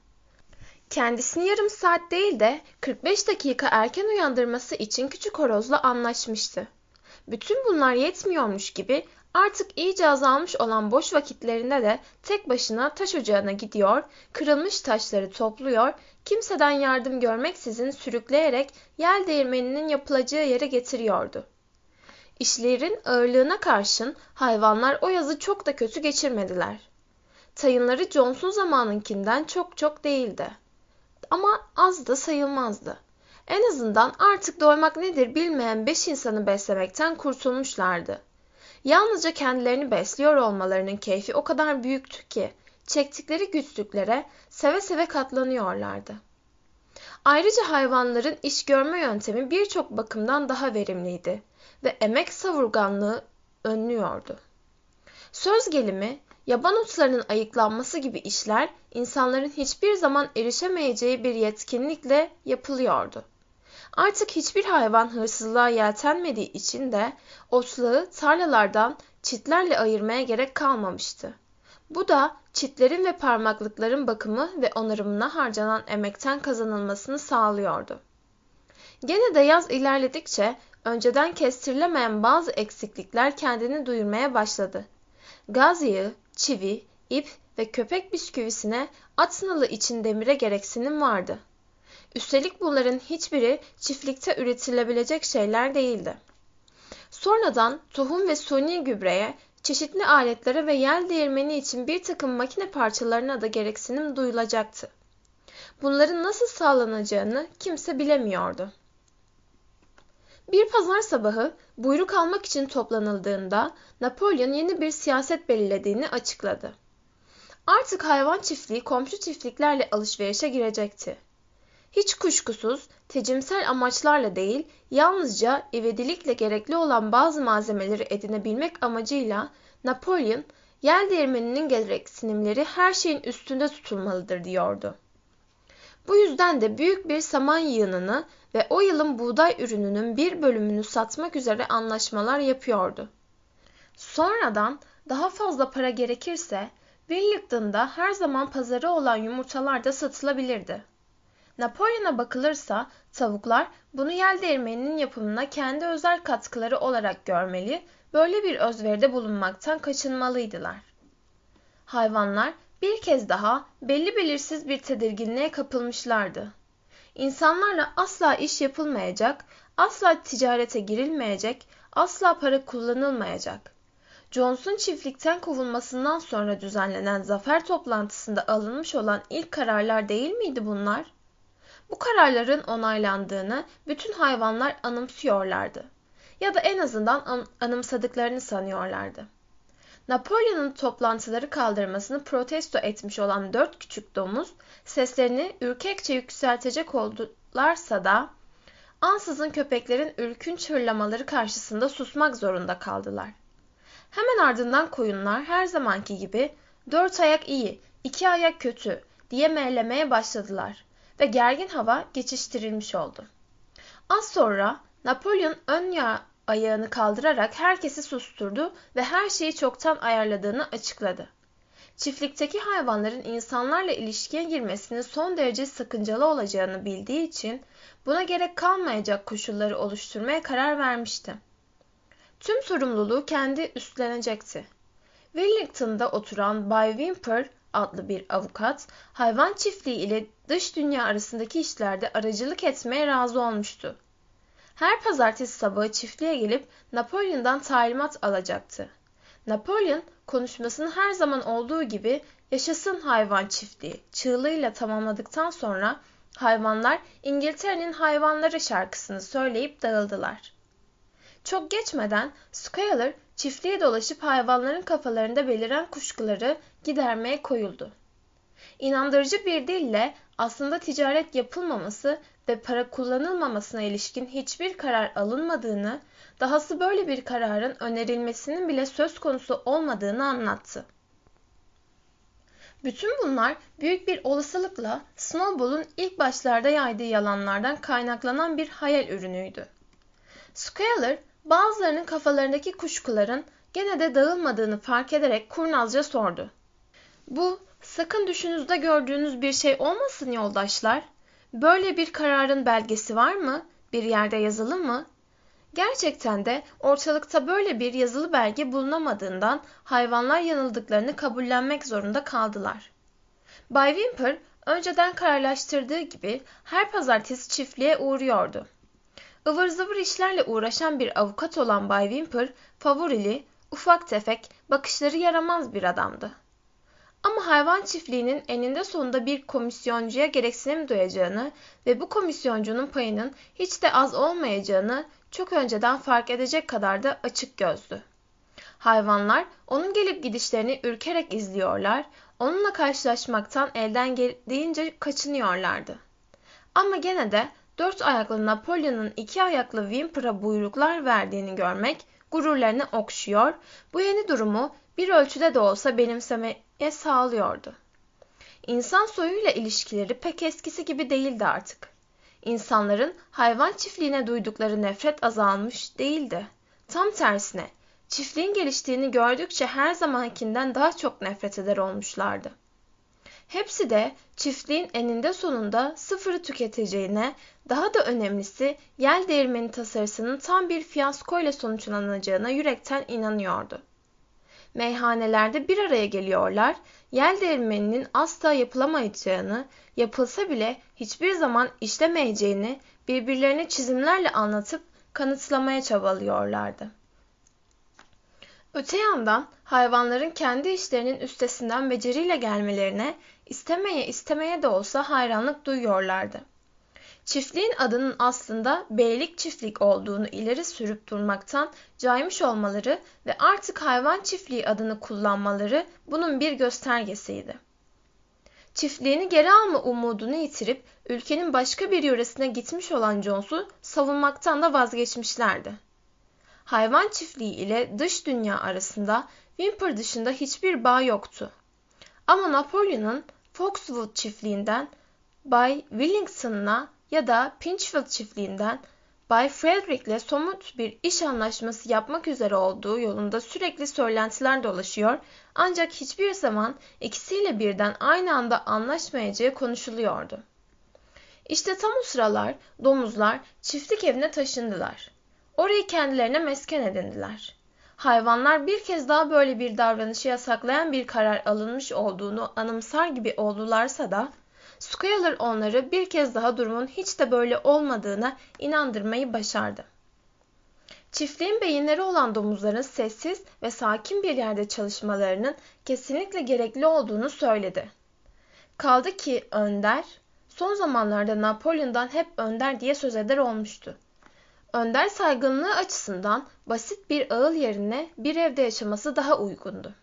Kendisini yarım saat değil de 45 dakika erken uyandırması için küçük horozla anlaşmıştı. Bütün bunlar yetmiyormuş gibi artık iyice azalmış olan boş vakitlerinde de tek başına taş ocağına gidiyor, kırılmış taşları topluyor, kimseden yardım görmeksizin sürükleyerek yel değirmeninin yapılacağı yere getiriyordu. İşlerin ağırlığına karşın hayvanlar o yazı çok da kötü geçirmediler. Tayınları Johnson zamanınkinden çok çok değildi. Ama az da sayılmazdı. En azından artık doymak nedir bilmeyen beş insanı beslemekten kurtulmuşlardı. Yalnızca kendilerini besliyor olmalarının keyfi o kadar büyüktü ki çektikleri güçlüklere seve seve katlanıyorlardı. Ayrıca hayvanların iş görme yöntemi birçok bakımdan daha verimliydi ve emek savurganlığı önlüyordu. Söz gelimi, yaban otlarının ayıklanması gibi işler insanların hiçbir zaman erişemeyeceği bir yetkinlikle yapılıyordu. Artık hiçbir hayvan hırsızlığa yeltenmediği için de otlağı tarlalardan çitlerle ayırmaya gerek kalmamıştı. Bu da çitlerin ve parmaklıkların bakımı ve onarımına harcanan emekten kazanılmasını sağlıyordu. Gene de yaz ilerledikçe önceden kestirilemeyen bazı eksiklikler kendini duyurmaya başladı. Gaz yağı, çivi, ip ve köpek bisküvisine at nalı için demire gereksinim vardı. Üstelik bunların hiçbiri çiftlikte üretilebilecek şeyler değildi. Sonradan tohum ve suni gübreye, çeşitli aletlere ve yel değirmeni için bir takım makine parçalarına da gereksinim duyulacaktı. Bunların nasıl sağlanacağını kimse bilemiyordu. Bir pazar sabahı buyruk almak için toplanıldığında Napolyon yeni bir siyaset belirlediğini açıkladı. Artık hayvan çiftliği komşu çiftliklerle alışverişe girecekti. Hiç kuşkusuz tecimsel amaçlarla değil, yalnızca ivedilikle gerekli olan bazı malzemeleri edinebilmek amacıyla Napolyon, yel değirmeninin gereksinimleri her şeyin üstünde tutulmalıdır diyordu. Bu yüzden de büyük bir saman yığınını ve o yılın buğday ürününün bir bölümünü satmak üzere anlaşmalar yapıyordu. Sonradan daha fazla para gerekirse Wellington'da her zaman pazarı olan yumurtalar da satılabilirdi. Napolyon'a bakılırsa tavuklar bunu yel değirmeninin yapımına kendi özel katkıları olarak görmeli, böyle bir özveride bulunmaktan kaçınmalıydılar. Hayvanlar bir kez daha belli belirsiz bir tedirginliğe kapılmışlardı. İnsanlarla asla iş yapılmayacak, asla ticarete girilmeyecek, asla para kullanılmayacak. Johnson çiftlikten kovulmasından sonra düzenlenen zafer toplantısında alınmış olan ilk kararlar değil miydi bunlar? Bu kararların onaylandığını bütün hayvanlar anımsıyorlardı ya da en azından an anımsadıklarını sanıyorlardı. Napolyon'un toplantıları kaldırmasını protesto etmiş olan dört küçük domuz seslerini ürkekçe yükseltecek oldularsa da ansızın köpeklerin ürkünç hırlamaları karşısında susmak zorunda kaldılar. Hemen ardından koyunlar her zamanki gibi dört ayak iyi, iki ayak kötü diye meylemeye başladılar ve gergin hava geçiştirilmiş oldu. Az sonra Napolyon ön ayağını kaldırarak herkesi susturdu ve her şeyi çoktan ayarladığını açıkladı. Çiftlikteki hayvanların insanlarla ilişkiye girmesinin son derece sakıncalı olacağını bildiği için buna gerek kalmayacak koşulları oluşturmaya karar vermişti. Tüm sorumluluğu kendi üstlenecekti. Wellington'da oturan Bay Wimper adlı bir avukat, hayvan çiftliği ile dış dünya arasındaki işlerde aracılık etmeye razı olmuştu. Her pazartesi sabahı çiftliğe gelip Napolyon'dan talimat alacaktı. Napolyon konuşmasını her zaman olduğu gibi yaşasın hayvan çiftliği çığlığıyla tamamladıktan sonra hayvanlar İngiltere'nin hayvanları şarkısını söyleyip dağıldılar. Çok geçmeden Schuyler çiftliğe dolaşıp hayvanların kafalarında beliren kuşkuları gidermeye koyuldu. İnandırıcı bir dille aslında ticaret yapılmaması ve para kullanılmamasına ilişkin hiçbir karar alınmadığını, dahası böyle bir kararın önerilmesinin bile söz konusu olmadığını anlattı. Bütün bunlar büyük bir olasılıkla Snowball'un ilk başlarda yaydığı yalanlardan kaynaklanan bir hayal ürünüydü. Squealer bazılarının kafalarındaki kuşkuların gene de dağılmadığını fark ederek kurnazca sordu. Bu sakın düşünüzde gördüğünüz bir şey olmasın yoldaşlar. Böyle bir kararın belgesi var mı? Bir yerde yazılı mı? Gerçekten de ortalıkta böyle bir yazılı belge bulunamadığından hayvanlar yanıldıklarını kabullenmek zorunda kaldılar. Bay Wimper önceden kararlaştırdığı gibi her pazartesi çiftliğe uğruyordu. ıvır zıvır işlerle uğraşan bir avukat olan Bay Wimper favorili, ufak tefek, bakışları yaramaz bir adamdı. Ama hayvan çiftliğinin eninde sonunda bir komisyoncuya gereksinim duyacağını ve bu komisyoncunun payının hiç de az olmayacağını çok önceden fark edecek kadar da açık gözdü. Hayvanlar onun gelip gidişlerini ürkerek izliyorlar, onunla karşılaşmaktan elden geldiğince kaçınıyorlardı. Ama gene de dört ayaklı Napolyon'un iki ayaklı Wimper'a buyruklar verdiğini görmek gururlarını okşuyor, bu yeni durumu bir ölçüde de olsa benimsemeye sağlıyordu. İnsan soyuyla ilişkileri pek eskisi gibi değildi artık. İnsanların hayvan çiftliğine duydukları nefret azalmış değildi. Tam tersine çiftliğin geliştiğini gördükçe her zamankinden daha çok nefret eder olmuşlardı. Hepsi de çiftliğin eninde sonunda sıfırı tüketeceğine, daha da önemlisi yel değirmeni tasarısının tam bir fiyaskoyla sonuçlanacağına yürekten inanıyordu. Meyhanelerde bir araya geliyorlar, yel değirmeninin asla yapılamayacağını, yapılsa bile hiçbir zaman işlemeyeceğini birbirlerine çizimlerle anlatıp kanıtlamaya çabalıyorlardı. Öte yandan hayvanların kendi işlerinin üstesinden beceriyle gelmelerine istemeye istemeye de olsa hayranlık duyuyorlardı. Çiftliğin adının aslında beylik çiftlik olduğunu ileri sürüp durmaktan caymış olmaları ve artık hayvan çiftliği adını kullanmaları bunun bir göstergesiydi. Çiftliğini geri alma umudunu yitirip ülkenin başka bir yöresine gitmiş olan Jones'u savunmaktan da vazgeçmişlerdi. Hayvan çiftliği ile dış dünya arasında Wimper dışında hiçbir bağ yoktu. Ama Napolyon'un Foxwood çiftliğinden Bay Wellington'la ya da Pinchfield çiftliğinden Bay Frederick'le somut bir iş anlaşması yapmak üzere olduğu yolunda sürekli söylentiler dolaşıyor ancak hiçbir zaman ikisiyle birden aynı anda anlaşmayacağı konuşuluyordu. İşte tam o sıralar domuzlar çiftlik evine taşındılar. Orayı kendilerine mesken edindiler. Hayvanlar bir kez daha böyle bir davranışı yasaklayan bir karar alınmış olduğunu anımsar gibi oldularsa da Squealer onları bir kez daha durumun hiç de böyle olmadığına inandırmayı başardı. Çiftliğin beyinleri olan domuzların sessiz ve sakin bir yerde çalışmalarının kesinlikle gerekli olduğunu söyledi. Kaldı ki Önder, son zamanlarda Napolyon'dan hep Önder diye söz eder olmuştu. Önder saygınlığı açısından basit bir ağıl yerine bir evde yaşaması daha uygundu.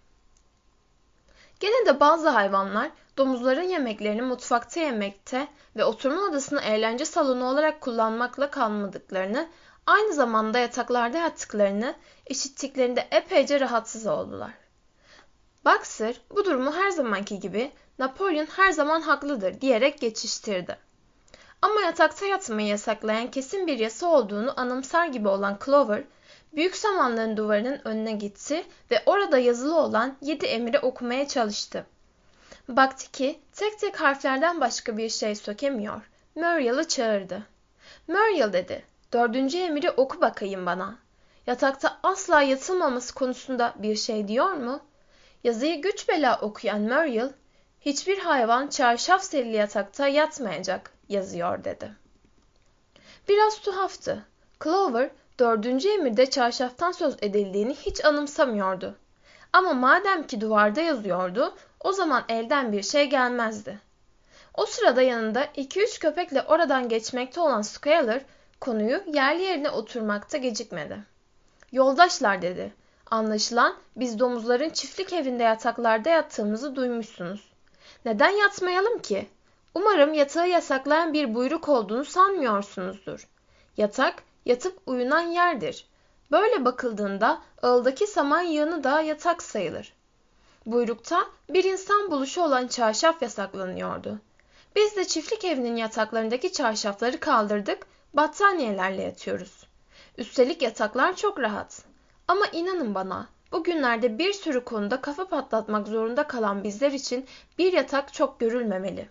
Gene de bazı hayvanlar domuzların yemeklerini mutfakta yemekte ve oturma odasını eğlence salonu olarak kullanmakla kalmadıklarını, aynı zamanda yataklarda yattıklarını işittiklerinde epeyce rahatsız oldular. Boxer bu durumu her zamanki gibi Napolyon her zaman haklıdır diyerek geçiştirdi. Ama yatakta yatmayı yasaklayan kesin bir yasa olduğunu anımsar gibi olan Clover, büyük samanlığın duvarının önüne gitti ve orada yazılı olan yedi emri okumaya çalıştı. Baktı ki tek tek harflerden başka bir şey sökemiyor. Muriel'ı çağırdı. Muriel dedi. Dördüncü emri oku bakayım bana. Yatakta asla yatılmaması konusunda bir şey diyor mu? Yazıyı güç bela okuyan Muriel, hiçbir hayvan çarşaf serili yatakta yatmayacak yazıyor dedi. Biraz tuhaftı. Clover, dördüncü emirde çarşaftan söz edildiğini hiç anımsamıyordu. Ama madem ki duvarda yazıyordu, o zaman elden bir şey gelmezdi. O sırada yanında iki üç köpekle oradan geçmekte olan Squealer, konuyu yerli yerine oturmakta gecikmedi. Yoldaşlar dedi. Anlaşılan biz domuzların çiftlik evinde yataklarda yattığımızı duymuşsunuz. Neden yatmayalım ki? Umarım yatağı yasaklayan bir buyruk olduğunu sanmıyorsunuzdur. Yatak, yatıp uyunan yerdir. Böyle bakıldığında ağıldaki saman yığını da yatak sayılır. Buyrukta bir insan buluşu olan çarşaf yasaklanıyordu. Biz de çiftlik evinin yataklarındaki çarşafları kaldırdık, battaniyelerle yatıyoruz. Üstelik yataklar çok rahat. Ama inanın bana, bugünlerde bir sürü konuda kafa patlatmak zorunda kalan bizler için bir yatak çok görülmemeli.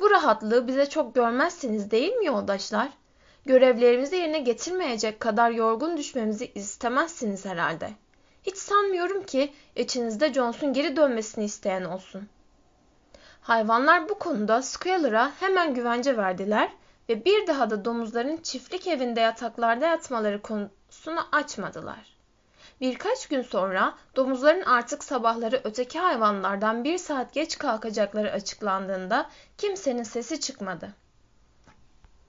Bu rahatlığı bize çok görmezseniz değil mi yoldaşlar? Görevlerimizi yerine getirmeyecek kadar yorgun düşmemizi istemezsiniz herhalde. Hiç sanmıyorum ki içinizde Jones'un geri dönmesini isteyen olsun. Hayvanlar bu konuda Squealer'a hemen güvence verdiler ve bir daha da domuzların çiftlik evinde yataklarda yatmaları konusunu açmadılar. Birkaç gün sonra domuzların artık sabahları öteki hayvanlardan bir saat geç kalkacakları açıklandığında kimsenin sesi çıkmadı.